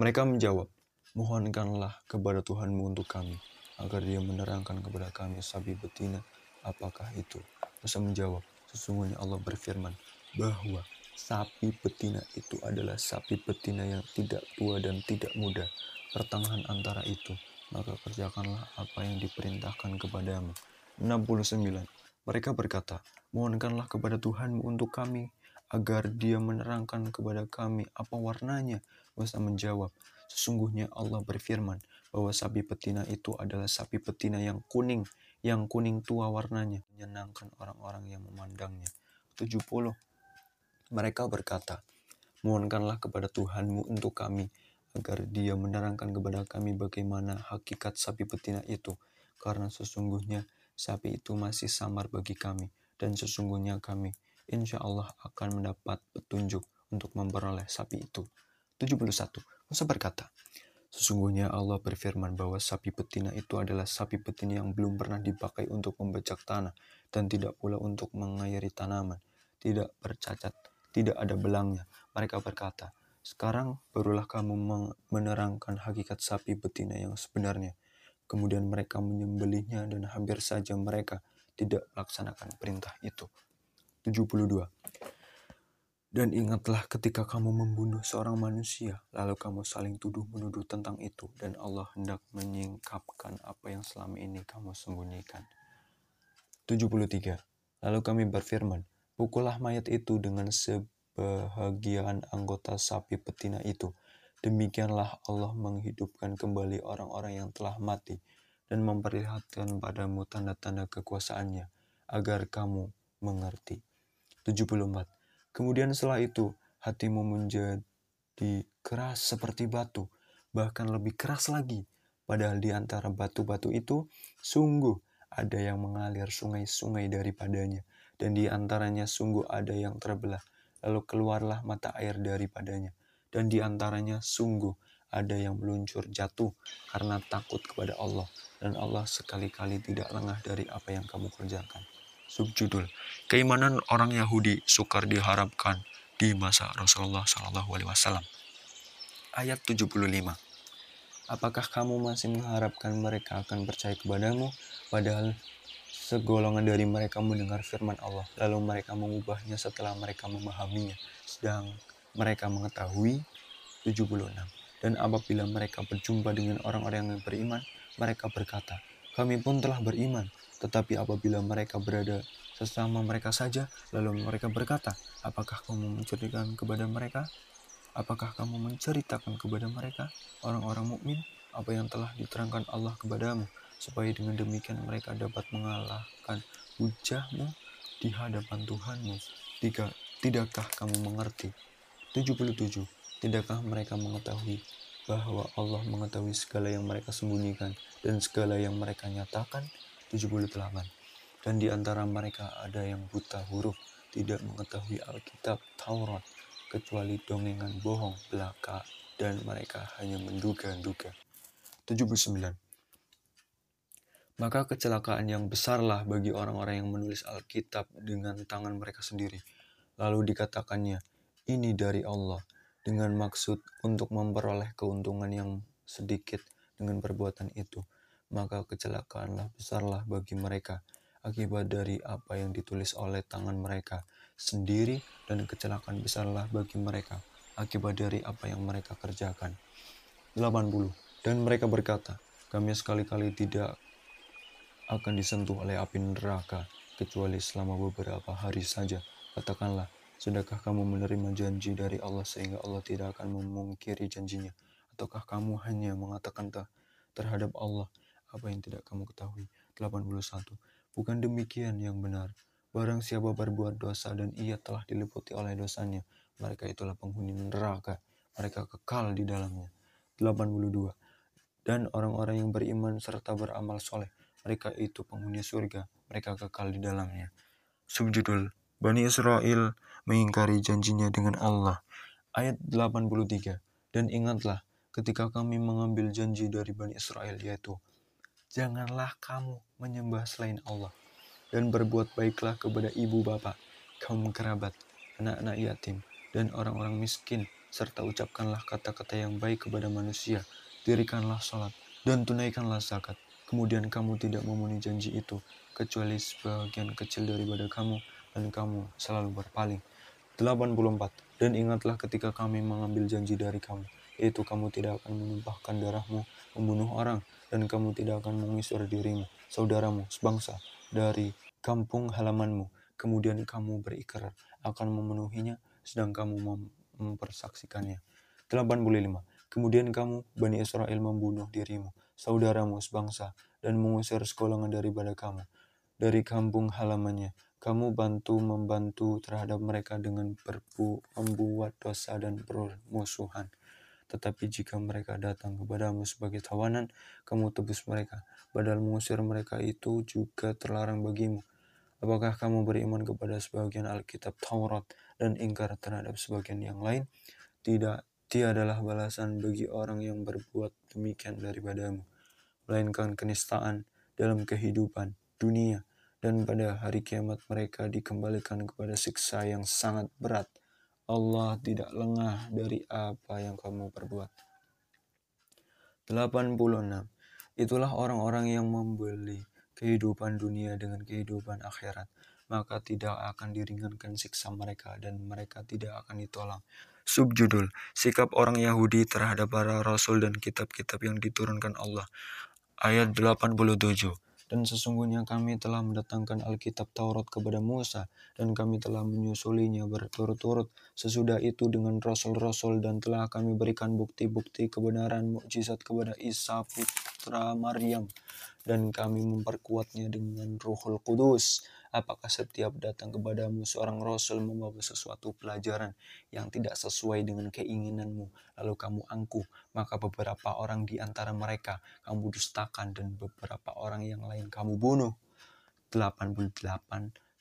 Mereka menjawab, Mohonkanlah kepada Tuhanmu untuk kami, agar dia menerangkan kepada kami sapi betina, apakah itu? Musa menjawab, Sesungguhnya Allah berfirman, bahwa sapi betina itu adalah sapi betina yang tidak tua dan tidak muda. Pertengahan antara itu maka kerjakanlah apa yang diperintahkan kepadamu. 69. Mereka berkata, mohonkanlah kepada Tuhanmu untuk kami, agar dia menerangkan kepada kami apa warnanya. Musa menjawab, sesungguhnya Allah berfirman bahwa sapi betina itu adalah sapi betina yang kuning, yang kuning tua warnanya, menyenangkan orang-orang yang memandangnya. 70. Mereka berkata, mohonkanlah kepada Tuhanmu untuk kami, agar dia menerangkan kepada kami bagaimana hakikat sapi betina itu, karena sesungguhnya sapi itu masih samar bagi kami, dan sesungguhnya kami insya Allah akan mendapat petunjuk untuk memperoleh sapi itu. 71. Musa berkata, Sesungguhnya Allah berfirman bahwa sapi betina itu adalah sapi betina yang belum pernah dipakai untuk membajak tanah dan tidak pula untuk mengairi tanaman, tidak bercacat, tidak ada belangnya. Mereka berkata, sekarang barulah kamu menerangkan hakikat sapi betina yang sebenarnya. Kemudian mereka menyembelihnya dan hampir saja mereka tidak melaksanakan perintah itu. 72. Dan ingatlah ketika kamu membunuh seorang manusia, lalu kamu saling tuduh-menuduh tentang itu, dan Allah hendak menyingkapkan apa yang selama ini kamu sembunyikan. 73. Lalu kami berfirman, pukullah mayat itu dengan se kebahagiaan anggota sapi betina itu. Demikianlah Allah menghidupkan kembali orang-orang yang telah mati dan memperlihatkan padamu tanda-tanda kekuasaannya agar kamu mengerti. 74. Kemudian setelah itu hatimu menjadi keras seperti batu, bahkan lebih keras lagi. Padahal di antara batu-batu itu sungguh ada yang mengalir sungai-sungai daripadanya, dan di antaranya sungguh ada yang terbelah lalu keluarlah mata air daripadanya. Dan di antaranya sungguh ada yang meluncur jatuh karena takut kepada Allah dan Allah sekali-kali tidak lengah dari apa yang kamu kerjakan. Subjudul Keimanan orang Yahudi sukar diharapkan di masa Rasulullah Shallallahu Alaihi Wasallam. Ayat 75 Apakah kamu masih mengharapkan mereka akan percaya kepadamu, padahal segolongan dari mereka mendengar firman Allah, lalu mereka mengubahnya setelah mereka memahaminya, sedang mereka mengetahui 76. Dan apabila mereka berjumpa dengan orang-orang yang beriman, mereka berkata, kami pun telah beriman, tetapi apabila mereka berada sesama mereka saja, lalu mereka berkata, apakah kamu menceritakan kepada mereka? Apakah kamu menceritakan kepada mereka, orang-orang mukmin, apa yang telah diterangkan Allah kepadamu, supaya dengan demikian mereka dapat mengalahkan hujahmu di hadapan Tuhanmu. Tiga, tidakkah kamu mengerti? 77. Tidakkah mereka mengetahui bahwa Allah mengetahui segala yang mereka sembunyikan dan segala yang mereka nyatakan? 78. Dan di antara mereka ada yang buta huruf, tidak mengetahui Alkitab Taurat, kecuali dongengan bohong belaka, dan mereka hanya menduga-duga. 79. Maka kecelakaan yang besarlah bagi orang-orang yang menulis Alkitab dengan tangan mereka sendiri. Lalu dikatakannya, ini dari Allah, dengan maksud untuk memperoleh keuntungan yang sedikit dengan perbuatan itu maka kecelakaanlah besarlah bagi mereka akibat dari apa yang ditulis oleh tangan mereka sendiri dan kecelakaan besarlah bagi mereka akibat dari apa yang mereka kerjakan. 80. Dan mereka berkata, kami sekali-kali tidak akan disentuh oleh api neraka kecuali selama beberapa hari saja. Katakanlah, sudahkah kamu menerima janji dari Allah sehingga Allah tidak akan memungkiri janjinya? Ataukah kamu hanya mengatakan terhadap Allah apa yang tidak kamu ketahui. 81. Bukan demikian yang benar. Barang siapa berbuat dosa dan ia telah diliputi oleh dosanya, mereka itulah penghuni neraka. Mereka kekal di dalamnya. 82. Dan orang-orang yang beriman serta beramal soleh, mereka itu penghuni surga. Mereka kekal di dalamnya. Subjudul Bani Israel mengingkari janjinya dengan Allah. Ayat 83. Dan ingatlah ketika kami mengambil janji dari Bani Israel yaitu janganlah kamu menyembah selain Allah dan berbuat baiklah kepada ibu bapak, kaum kerabat, anak-anak yatim, dan orang-orang miskin, serta ucapkanlah kata-kata yang baik kepada manusia, dirikanlah sholat, dan tunaikanlah zakat. Kemudian kamu tidak memenuhi janji itu, kecuali sebagian kecil daripada kamu, dan kamu selalu berpaling. 84. Dan ingatlah ketika kami mengambil janji dari kamu, yaitu kamu tidak akan menumpahkan darahmu, membunuh orang, dan kamu tidak akan mengusir dirimu, saudaramu, sebangsa, dari kampung halamanmu. Kemudian kamu berikrar akan memenuhinya, sedang kamu mem mempersaksikannya. 85. Kemudian kamu, Bani Israel, membunuh dirimu, saudaramu, sebangsa, dan mengusir sekolongan daripada kamu, dari kampung halamannya. Kamu bantu membantu terhadap mereka dengan berbu membuat dosa dan permusuhan. Tetapi jika mereka datang kepadamu sebagai tawanan, kamu tebus mereka. Padahal mengusir mereka itu juga terlarang bagimu. Apakah kamu beriman kepada sebagian Alkitab Taurat dan ingkar terhadap sebagian yang lain? Tidak, tiadalah balasan bagi orang yang berbuat demikian daripadamu, melainkan kenistaan dalam kehidupan dunia dan pada hari kiamat mereka dikembalikan kepada siksa yang sangat berat Allah tidak lengah dari apa yang kamu perbuat. 86. Itulah orang-orang yang membeli kehidupan dunia dengan kehidupan akhirat, maka tidak akan diringankan siksa mereka dan mereka tidak akan ditolong. Subjudul Sikap orang Yahudi terhadap para rasul dan kitab-kitab yang diturunkan Allah. Ayat 87 dan sesungguhnya kami telah mendatangkan Alkitab Taurat kepada Musa, dan kami telah menyusulinya berturut-turut. Sesudah itu dengan rasul-rasul, dan telah kami berikan bukti-bukti kebenaran mukjizat kepada Isa putra Maryam, dan kami memperkuatnya dengan Ruhul Kudus Apakah setiap datang kepadamu seorang rasul membawa sesuatu pelajaran yang tidak sesuai dengan keinginanmu, lalu kamu angkuh, maka beberapa orang di antara mereka kamu dustakan dan beberapa orang yang lain kamu bunuh. 88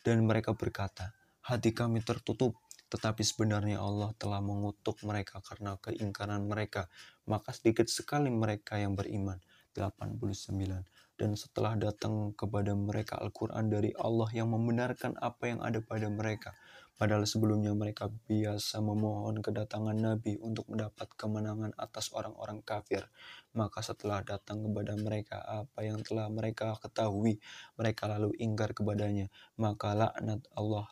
Dan mereka berkata, hati kami tertutup Tetapi sebenarnya Allah telah mengutuk mereka karena keingkaran mereka. Maka sedikit sekali mereka yang beriman. 89. Dan setelah datang kepada mereka Al-Quran dari Allah yang membenarkan apa yang ada pada mereka. Padahal sebelumnya mereka biasa memohon kedatangan Nabi untuk mendapat kemenangan atas orang-orang kafir. Maka setelah datang kepada mereka apa yang telah mereka ketahui, mereka lalu ingkar kepadanya. Maka laknat Allah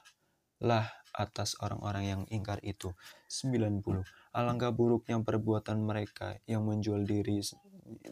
lah atas orang-orang yang ingkar itu. 90. Alangkah buruknya perbuatan mereka yang menjual diri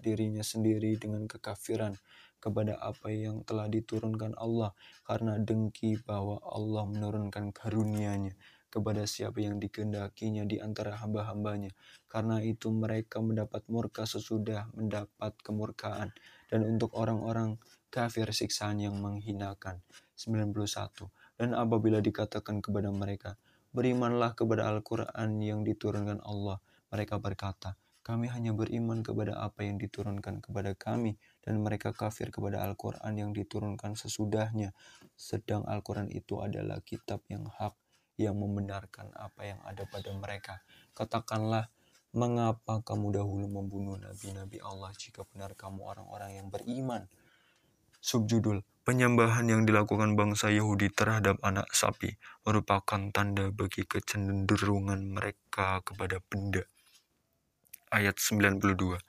dirinya sendiri dengan kekafiran kepada apa yang telah diturunkan Allah karena dengki bahwa Allah menurunkan karunia-Nya kepada siapa yang dikehendakinya di antara hamba-hambanya. Karena itu mereka mendapat murka sesudah mendapat kemurkaan. Dan untuk orang-orang kafir siksaan yang menghinakan. 91. Dan apabila dikatakan kepada mereka, berimanlah kepada Al-Quran yang diturunkan Allah. Mereka berkata, kami hanya beriman kepada apa yang diturunkan kepada kami, dan mereka kafir kepada Al-Quran yang diturunkan sesudahnya. Sedang Al-Quran itu adalah kitab yang hak, yang membenarkan apa yang ada pada mereka. Katakanlah, mengapa kamu dahulu membunuh nabi-nabi Allah jika benar kamu orang-orang yang beriman? Subjudul Penyembahan yang dilakukan bangsa Yahudi terhadap anak sapi merupakan tanda bagi kecenderungan mereka kepada benda ayat 92.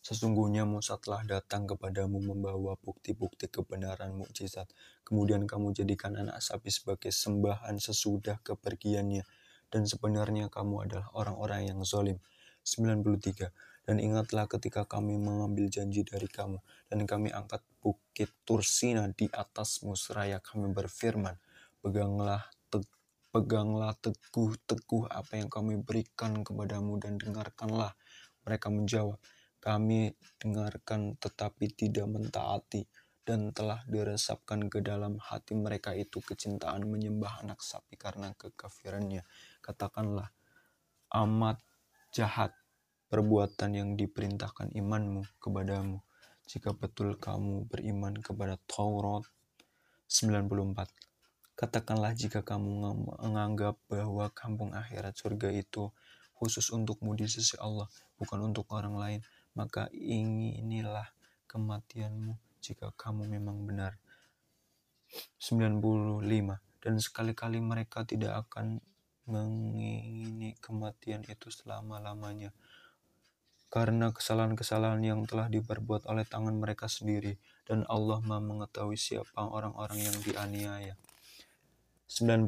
Sesungguhnya Musa telah datang kepadamu membawa bukti-bukti kebenaran mukjizat. Kemudian kamu jadikan anak sapi sebagai sembahan sesudah kepergiannya. Dan sebenarnya kamu adalah orang-orang yang zolim. 93. Dan ingatlah ketika kami mengambil janji dari kamu, dan kami angkat bukit Tursina di atasmu seraya kami berfirman, Peganglah peganglah teguh-teguh apa yang kami berikan kepadamu dan dengarkanlah. Mereka menjawab, kami dengarkan tetapi tidak mentaati dan telah diresapkan ke dalam hati mereka itu kecintaan menyembah anak sapi karena kekafirannya. Katakanlah, amat jahat perbuatan yang diperintahkan imanmu kepadamu jika betul kamu beriman kepada Taurat 94 Katakanlah jika kamu menganggap bahwa kampung akhirat surga itu khusus untukmu di sisi Allah, bukan untuk orang lain, maka inilah kematianmu jika kamu memang benar. 95. Dan sekali-kali mereka tidak akan mengingini kematian itu selama-lamanya karena kesalahan-kesalahan yang telah diperbuat oleh tangan mereka sendiri dan Allah Maha mengetahui siapa orang-orang yang dianiaya. 96.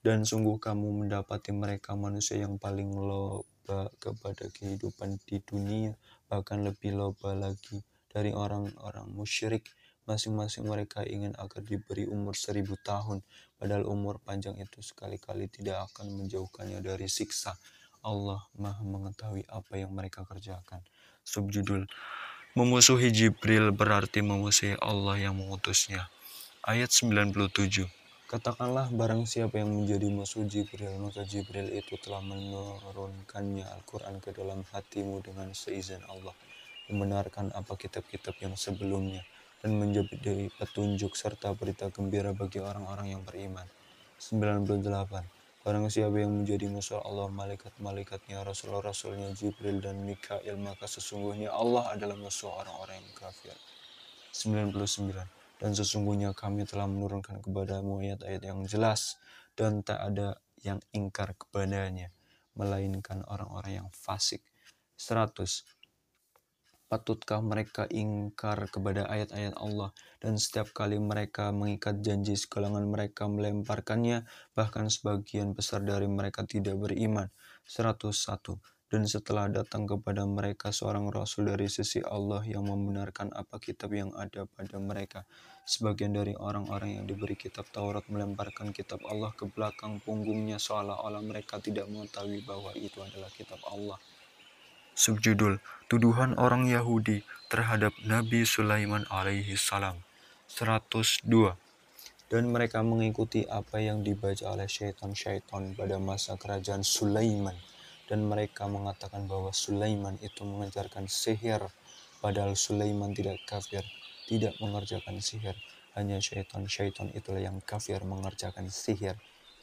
Dan sungguh kamu mendapati mereka manusia yang paling loba kepada kehidupan di dunia, bahkan lebih loba lagi dari orang-orang musyrik. Masing-masing mereka ingin agar diberi umur seribu tahun, padahal umur panjang itu sekali-kali tidak akan menjauhkannya dari siksa. Allah maha mengetahui apa yang mereka kerjakan. Subjudul Memusuhi Jibril berarti memusuhi Allah yang mengutusnya. Ayat 97 Katakanlah barang siapa yang menjadi musuh Jibril, maka Jibril itu telah menurunkannya Al-Quran ke dalam hatimu dengan seizin Allah, membenarkan apa kitab-kitab yang sebelumnya, dan menjadi petunjuk serta berita gembira bagi orang-orang yang beriman. 98. Barang siapa yang menjadi musuh Allah, malaikat-malaikatnya, rasul-rasulnya Jibril dan Mikail, maka sesungguhnya Allah adalah musuh orang-orang yang kafir. 99 dan sesungguhnya kami telah menurunkan kepadamu ayat-ayat yang jelas dan tak ada yang ingkar kepadanya, melainkan orang-orang yang fasik. 100. Patutkah mereka ingkar kepada ayat-ayat Allah dan setiap kali mereka mengikat janji segalangan mereka melemparkannya bahkan sebagian besar dari mereka tidak beriman. 101 dan setelah datang kepada mereka seorang rasul dari sisi Allah yang membenarkan apa kitab yang ada pada mereka. Sebagian dari orang-orang yang diberi kitab Taurat melemparkan kitab Allah ke belakang punggungnya seolah-olah mereka tidak mengetahui bahwa itu adalah kitab Allah. Subjudul Tuduhan orang Yahudi terhadap Nabi Sulaiman alaihi salam 102 dan mereka mengikuti apa yang dibaca oleh syaitan-syaitan pada masa kerajaan Sulaiman dan mereka mengatakan bahwa Sulaiman itu mengajarkan sihir, padahal Sulaiman tidak kafir, tidak mengerjakan sihir. Hanya syaitan-syaitan itulah yang kafir mengerjakan sihir.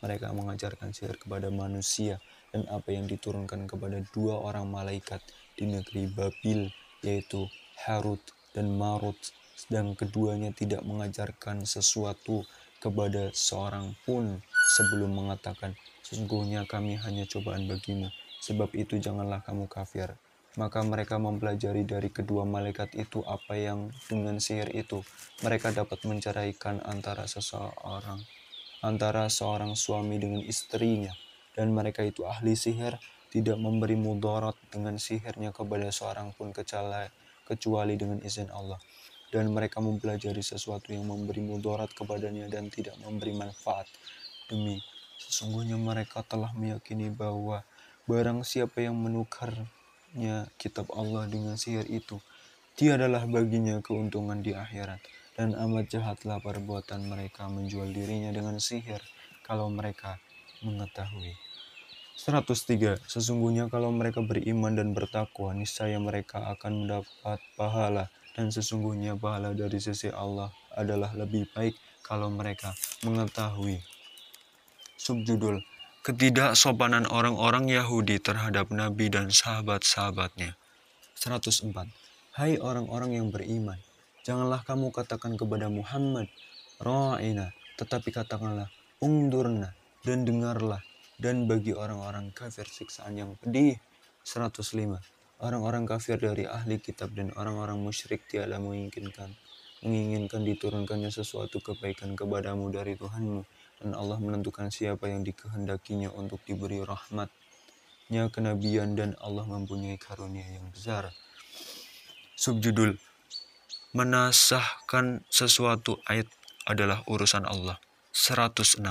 mereka mengajarkan sihir kepada manusia dan apa yang diturunkan kepada dua orang malaikat di negeri Babil, yaitu Harut dan Marut, sedang keduanya tidak mengajarkan sesuatu kepada seorang pun sebelum mengatakan, sesungguhnya kami hanya cobaan bagimu, sebab itu janganlah kamu kafir. Maka mereka mempelajari dari kedua malaikat itu apa yang dengan sihir itu mereka dapat menceraikan antara seseorang, antara seorang suami dengan istrinya, dan mereka itu ahli sihir tidak memberi mudarat dengan sihirnya kepada seorang pun kecuali, kecuali dengan izin Allah. Dan mereka mempelajari sesuatu yang memberi mudarat kepadanya dan tidak memberi manfaat. Demi sesungguhnya mereka telah meyakini bahwa barang siapa yang menukarnya kitab Allah dengan sihir itu, tiadalah baginya keuntungan di akhirat. Dan amat jahatlah perbuatan mereka menjual dirinya dengan sihir kalau mereka mengetahui. 103. Sesungguhnya kalau mereka beriman dan bertakwa, niscaya mereka akan mendapat pahala. Dan sesungguhnya pahala dari sisi Allah adalah lebih baik kalau mereka mengetahui. Subjudul Ketidaksopanan orang-orang Yahudi terhadap Nabi dan sahabat-sahabatnya. 104. Hai orang-orang yang beriman, janganlah kamu katakan kepada Muhammad, Ra'ina, tetapi katakanlah, Ungdurna, dan dengarlah dan bagi orang-orang kafir siksaan yang pedih. 105. Orang-orang kafir dari ahli kitab dan orang-orang musyrik tiada menginginkan menginginkan diturunkannya sesuatu kebaikan kepadamu dari Tuhanmu dan Allah menentukan siapa yang dikehendakinya untuk diberi rahmatnya kenabian dan Allah mempunyai karunia yang besar. Subjudul Menasahkan sesuatu ayat adalah urusan Allah. 106.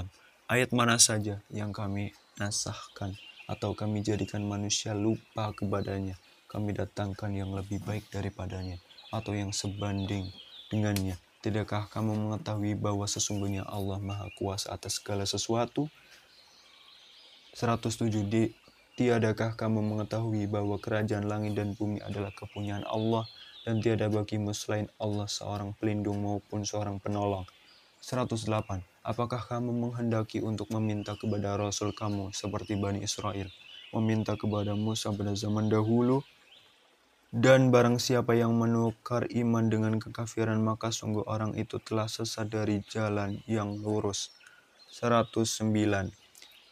Ayat mana saja yang kami nasahkan atau kami jadikan manusia lupa kepadanya, kami datangkan yang lebih baik daripadanya atau yang sebanding dengannya. Tidakkah kamu mengetahui bahwa sesungguhnya Allah Maha Kuasa atas segala sesuatu? 107 di Tiadakah kamu mengetahui bahwa kerajaan langit dan bumi adalah kepunyaan Allah dan tiada bagimu selain Allah seorang pelindung maupun seorang penolong? 108. Apakah kamu menghendaki untuk meminta kepada Rasul kamu seperti Bani Israel, meminta kepada Musa pada zaman dahulu? Dan barang siapa yang menukar iman dengan kekafiran, maka sungguh orang itu telah sesat dari jalan yang lurus. 109.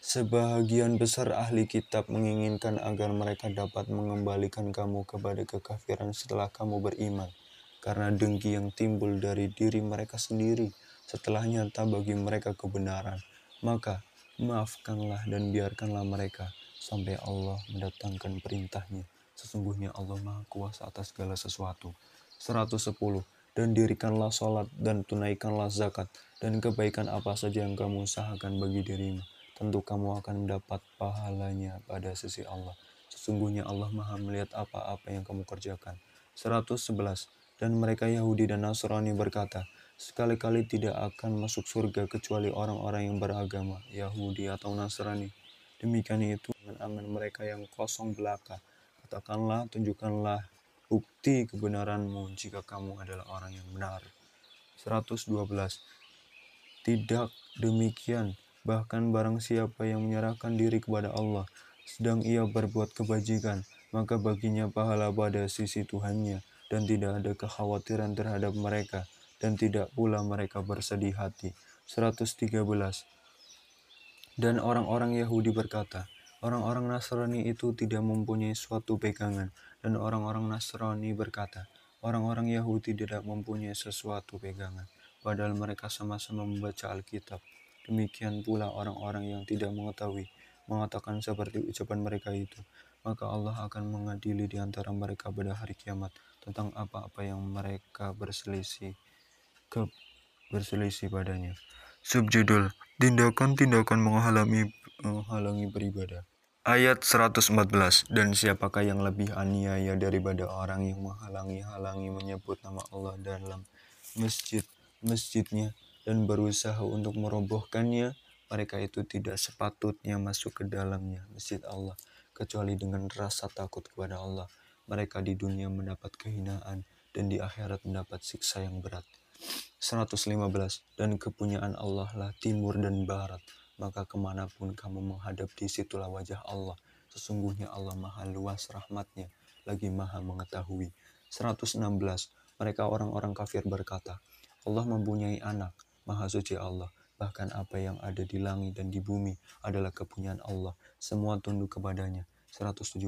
Sebahagian besar ahli kitab menginginkan agar mereka dapat mengembalikan kamu kepada kekafiran setelah kamu beriman, karena dengki yang timbul dari diri mereka sendiri setelah nyata bagi mereka kebenaran, maka maafkanlah dan biarkanlah mereka sampai Allah mendatangkan perintahnya. Sesungguhnya Allah Maha Kuasa atas segala sesuatu. 110. Dan dirikanlah sholat dan tunaikanlah zakat dan kebaikan apa saja yang kamu usahakan bagi dirimu. Tentu kamu akan mendapat pahalanya pada sisi Allah. Sesungguhnya Allah Maha melihat apa-apa yang kamu kerjakan. 111. Dan mereka Yahudi dan Nasrani berkata, sekali-kali tidak akan masuk surga kecuali orang-orang yang beragama Yahudi atau Nasrani. Demikian itu dengan angan mereka yang kosong belaka. Katakanlah, tunjukkanlah bukti kebenaranmu jika kamu adalah orang yang benar. 112. Tidak demikian, bahkan barang siapa yang menyerahkan diri kepada Allah, sedang ia berbuat kebajikan, maka baginya pahala pada sisi Tuhannya, dan tidak ada kekhawatiran terhadap mereka dan tidak pula mereka bersedih hati. 113. Dan orang-orang Yahudi berkata, orang-orang Nasrani itu tidak mempunyai suatu pegangan, dan orang-orang Nasrani berkata, orang-orang Yahudi tidak mempunyai sesuatu pegangan, padahal mereka sama-sama membaca Alkitab. Demikian pula orang-orang yang tidak mengetahui, mengatakan seperti ucapan mereka itu, maka Allah akan mengadili di antara mereka pada hari kiamat tentang apa-apa yang mereka berselisih ke berselisih padanya. Subjudul Tindakan-tindakan menghalangi, menghalangi beribadah. Ayat 114 Dan siapakah yang lebih aniaya daripada orang yang menghalangi-halangi menyebut nama Allah dalam masjid masjidnya dan berusaha untuk merobohkannya? Mereka itu tidak sepatutnya masuk ke dalamnya masjid Allah kecuali dengan rasa takut kepada Allah. Mereka di dunia mendapat kehinaan dan di akhirat mendapat siksa yang berat. 115 Dan kepunyaan Allah lah timur dan barat maka ke mana pun kamu menghadap di situlah wajah Allah. Sesungguhnya Allah maha luas rahmatnya, lagi maha mengetahui. 116. Mereka orang-orang kafir berkata, Allah mempunyai anak, maha suci Allah. Bahkan apa yang ada di langit dan di bumi adalah kepunyaan Allah. Semua tunduk kepadanya. 117.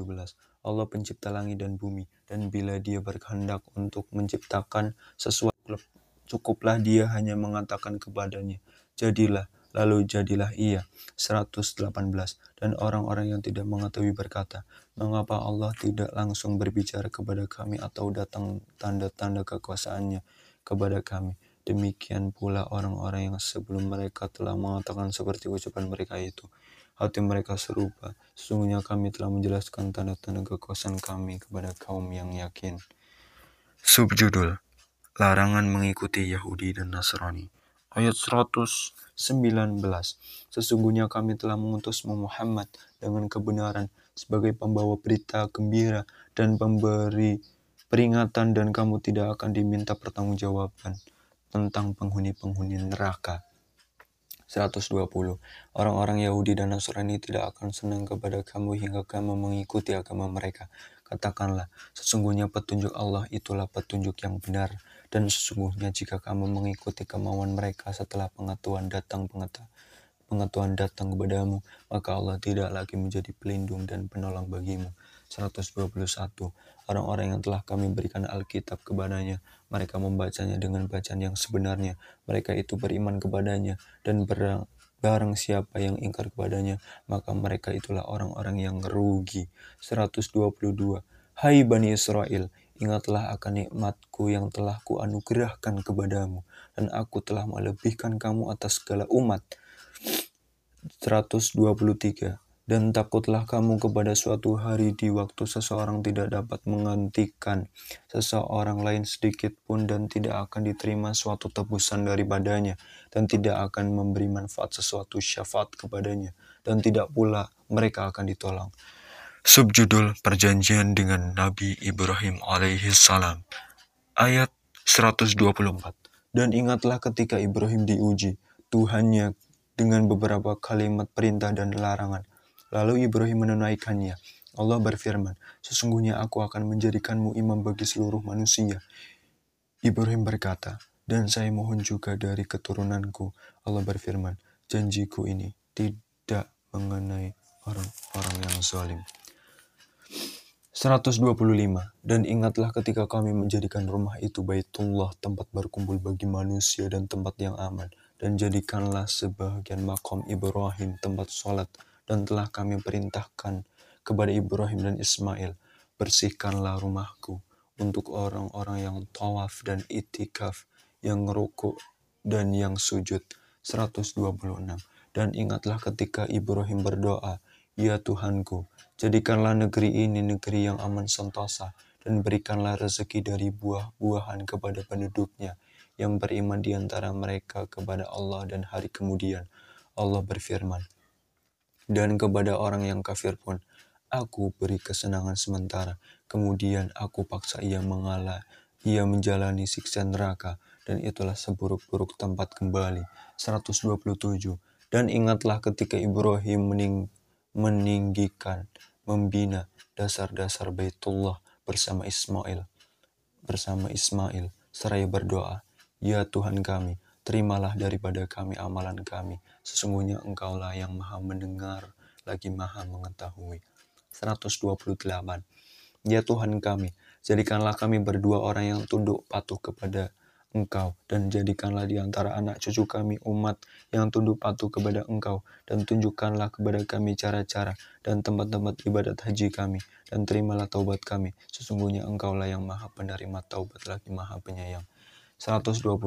Allah pencipta langit dan bumi, dan bila dia berkehendak untuk menciptakan sesuatu, cukuplah dia hanya mengatakan kepadanya, jadilah, lalu jadilah ia. 118. Dan orang-orang yang tidak mengetahui berkata, mengapa Allah tidak langsung berbicara kepada kami atau datang tanda-tanda kekuasaannya kepada kami. Demikian pula orang-orang yang sebelum mereka telah mengatakan seperti ucapan mereka itu. Hati mereka serupa. Sesungguhnya kami telah menjelaskan tanda-tanda kekuasaan kami kepada kaum yang yakin. Subjudul Larangan mengikuti Yahudi dan Nasrani Ayat 119 Sesungguhnya kami telah mengutus Muhammad dengan kebenaran sebagai pembawa berita gembira dan pemberi peringatan dan kamu tidak akan diminta pertanggungjawaban tentang penghuni-penghuni neraka. 120. Orang-orang Yahudi dan Nasrani tidak akan senang kepada kamu hingga kamu mengikuti agama mereka. Katakanlah, sesungguhnya petunjuk Allah itulah petunjuk yang benar, dan sesungguhnya jika kamu mengikuti kemauan mereka setelah pengetahuan datang pengetahuan datang kepadamu, maka Allah tidak lagi menjadi pelindung dan penolong bagimu. 121. Orang-orang yang telah kami berikan Alkitab kepadanya, mereka membacanya dengan bacaan yang sebenarnya. Mereka itu beriman kepadanya, dan barang siapa yang ingkar kepadanya, maka mereka itulah orang-orang yang rugi. 122. Hai Bani Israel, ingatlah akan nikmatku yang telah kuanugerahkan kepadamu, dan aku telah melebihkan kamu atas segala umat. 123 dan takutlah kamu kepada suatu hari di waktu seseorang tidak dapat menggantikan seseorang lain sedikit pun dan tidak akan diterima suatu tebusan daripadanya dan tidak akan memberi manfaat sesuatu syafaat kepadanya dan tidak pula mereka akan ditolong. Subjudul Perjanjian dengan Nabi Ibrahim alaihi salam Ayat 124 Dan ingatlah ketika Ibrahim diuji Tuhannya dengan beberapa kalimat perintah dan larangan Lalu Ibrahim menunaikannya. Allah berfirman, Sesungguhnya aku akan menjadikanmu imam bagi seluruh manusia. Ibrahim berkata, Dan saya mohon juga dari keturunanku. Allah berfirman, Janjiku ini tidak mengenai orang-orang yang zalim. 125. Dan ingatlah ketika kami menjadikan rumah itu baitullah tempat berkumpul bagi manusia dan tempat yang aman. Dan jadikanlah sebagian makom Ibrahim tempat sholat dan telah kami perintahkan kepada Ibrahim dan Ismail, bersihkanlah rumahku untuk orang-orang yang tawaf dan itikaf, yang rukuk dan yang sujud. 126. Dan ingatlah ketika Ibrahim berdoa, Ya Tuhanku, jadikanlah negeri ini negeri yang aman sentosa, dan berikanlah rezeki dari buah-buahan kepada penduduknya, yang beriman di antara mereka kepada Allah dan hari kemudian. Allah berfirman, dan kepada orang yang kafir pun, aku beri kesenangan sementara. Kemudian aku paksa ia mengalah, ia menjalani siksa neraka, dan itulah seburuk-buruk tempat kembali. 127. Dan ingatlah ketika Ibrahim mening meninggikan, membina dasar-dasar Baitullah bersama Ismail, bersama Ismail, seraya berdoa, Ya Tuhan kami, terimalah daripada kami amalan kami. Sesungguhnya engkaulah yang maha mendengar, lagi maha mengetahui. 128. Ya Tuhan kami, jadikanlah kami berdua orang yang tunduk patuh kepada Engkau, dan jadikanlah di antara anak cucu kami umat yang tunduk patuh kepada Engkau, dan tunjukkanlah kepada kami cara-cara dan tempat-tempat ibadat haji kami, dan terimalah taubat kami. Sesungguhnya Engkaulah yang maha penerima taubat lagi maha penyayang. 129.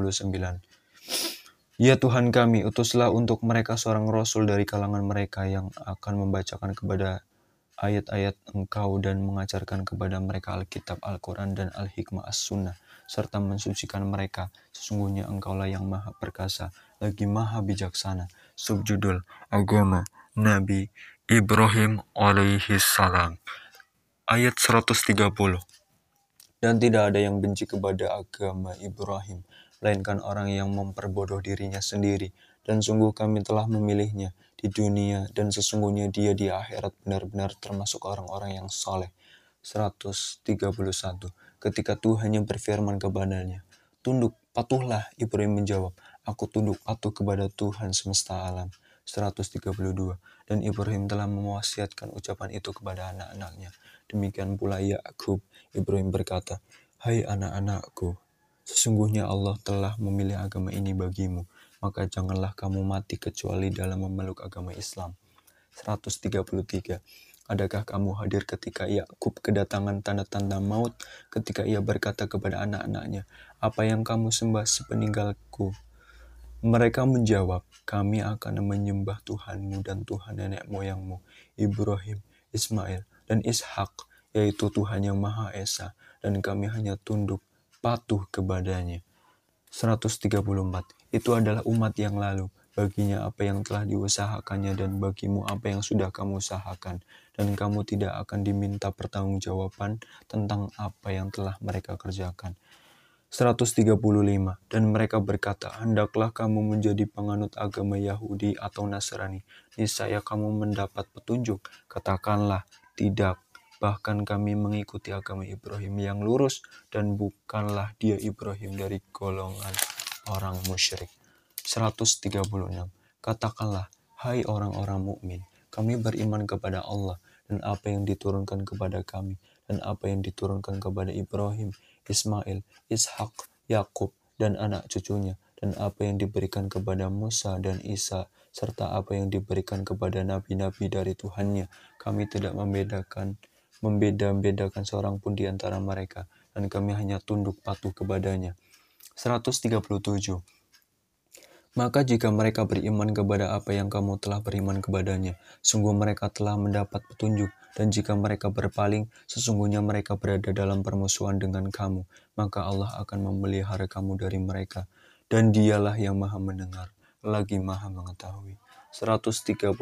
Ya Tuhan kami, utuslah untuk mereka seorang rasul dari kalangan mereka yang akan membacakan kepada ayat-ayat engkau dan mengajarkan kepada mereka Alkitab, Al-Quran, dan Al-Hikmah As-Sunnah, serta mensucikan mereka. Sesungguhnya engkaulah yang maha perkasa, lagi maha bijaksana. Subjudul Agama Nabi Ibrahim alaihi salam Ayat 130 Dan tidak ada yang benci kepada agama Ibrahim, melainkan orang yang memperbodoh dirinya sendiri. Dan sungguh kami telah memilihnya di dunia dan sesungguhnya dia di akhirat benar-benar termasuk orang-orang yang soleh. 131. Ketika Tuhan yang berfirman kepadanya, Tunduk, patuhlah, Ibrahim menjawab, Aku tunduk patuh kepada Tuhan semesta alam. 132. Dan Ibrahim telah mewasiatkan ucapan itu kepada anak-anaknya. Demikian pula Yakub. Ibrahim berkata, Hai anak-anakku, sesungguhnya Allah telah memilih agama ini bagimu, maka janganlah kamu mati kecuali dalam memeluk agama Islam. 133. Adakah kamu hadir ketika Yakub kedatangan tanda-tanda maut ketika ia berkata kepada anak-anaknya, "Apa yang kamu sembah sepeninggalku?" Mereka menjawab, "Kami akan menyembah Tuhanmu dan Tuhan nenek moyangmu, Ibrahim, Ismail, dan Ishak, yaitu Tuhan yang Maha Esa, dan kami hanya tunduk patuh kepadanya." 134. Itu adalah umat yang lalu, baginya apa yang telah diusahakannya dan bagimu apa yang sudah kamu usahakan dan kamu tidak akan diminta pertanggungjawaban tentang apa yang telah mereka kerjakan. 135 dan mereka berkata hendaklah kamu menjadi penganut agama Yahudi atau Nasrani. Niscaya kamu mendapat petunjuk. Katakanlah tidak bahkan kami mengikuti agama Ibrahim yang lurus dan bukanlah dia Ibrahim dari golongan orang musyrik. 136. Katakanlah, hai orang-orang mukmin, kami beriman kepada Allah dan apa yang diturunkan kepada kami dan apa yang diturunkan kepada Ibrahim, Ismail, Ishak, Yakub dan anak cucunya dan apa yang diberikan kepada Musa dan Isa serta apa yang diberikan kepada nabi-nabi dari Tuhannya. Kami tidak membedakan membeda-bedakan seorang pun di antara mereka dan kami hanya tunduk patuh kepadanya. 137 maka jika mereka beriman kepada apa yang kamu telah beriman kepadanya, sungguh mereka telah mendapat petunjuk, dan jika mereka berpaling, sesungguhnya mereka berada dalam permusuhan dengan kamu, maka Allah akan memelihara kamu dari mereka, dan dialah yang maha mendengar, lagi maha mengetahui. 138.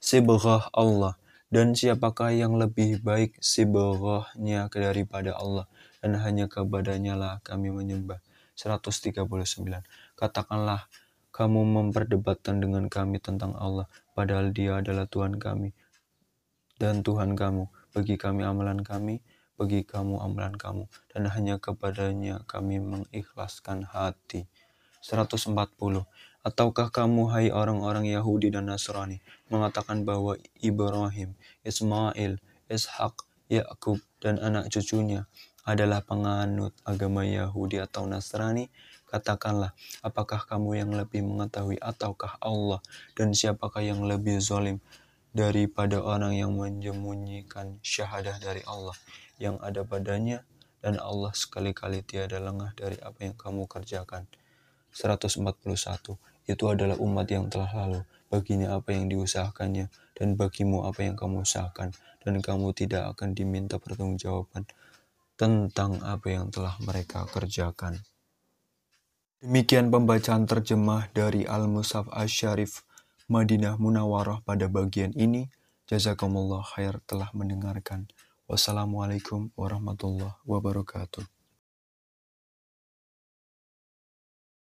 Sibghah Allah, dan siapakah yang lebih baik sibghahnya daripada Allah, dan hanya kepadanya lah kami menyembah. 139. Katakanlah, kamu memperdebatkan dengan kami tentang Allah, padahal dia adalah Tuhan kami dan Tuhan kamu. Bagi kami amalan kami, bagi kamu amalan kamu, dan hanya kepadanya kami mengikhlaskan hati. 140. Ataukah kamu, hai orang-orang Yahudi dan Nasrani, mengatakan bahwa Ibrahim, Ismail, Ishak, Yakub, dan anak cucunya adalah penganut agama Yahudi atau Nasrani, katakanlah, apakah kamu yang lebih mengetahui ataukah Allah dan siapakah yang lebih zalim daripada orang yang menyembunyikan syahadah dari Allah yang ada padanya dan Allah sekali-kali tiada lengah dari apa yang kamu kerjakan. 141. Itu adalah umat yang telah lalu, baginya apa yang diusahakannya, dan bagimu apa yang kamu usahakan, dan kamu tidak akan diminta pertanggungjawaban tentang apa yang telah mereka kerjakan. Demikian pembacaan terjemah dari Al-Musaf Asy-Syarif Madinah Munawarah pada bagian ini. Jazakumullah khair telah mendengarkan. Wassalamualaikum warahmatullahi wabarakatuh.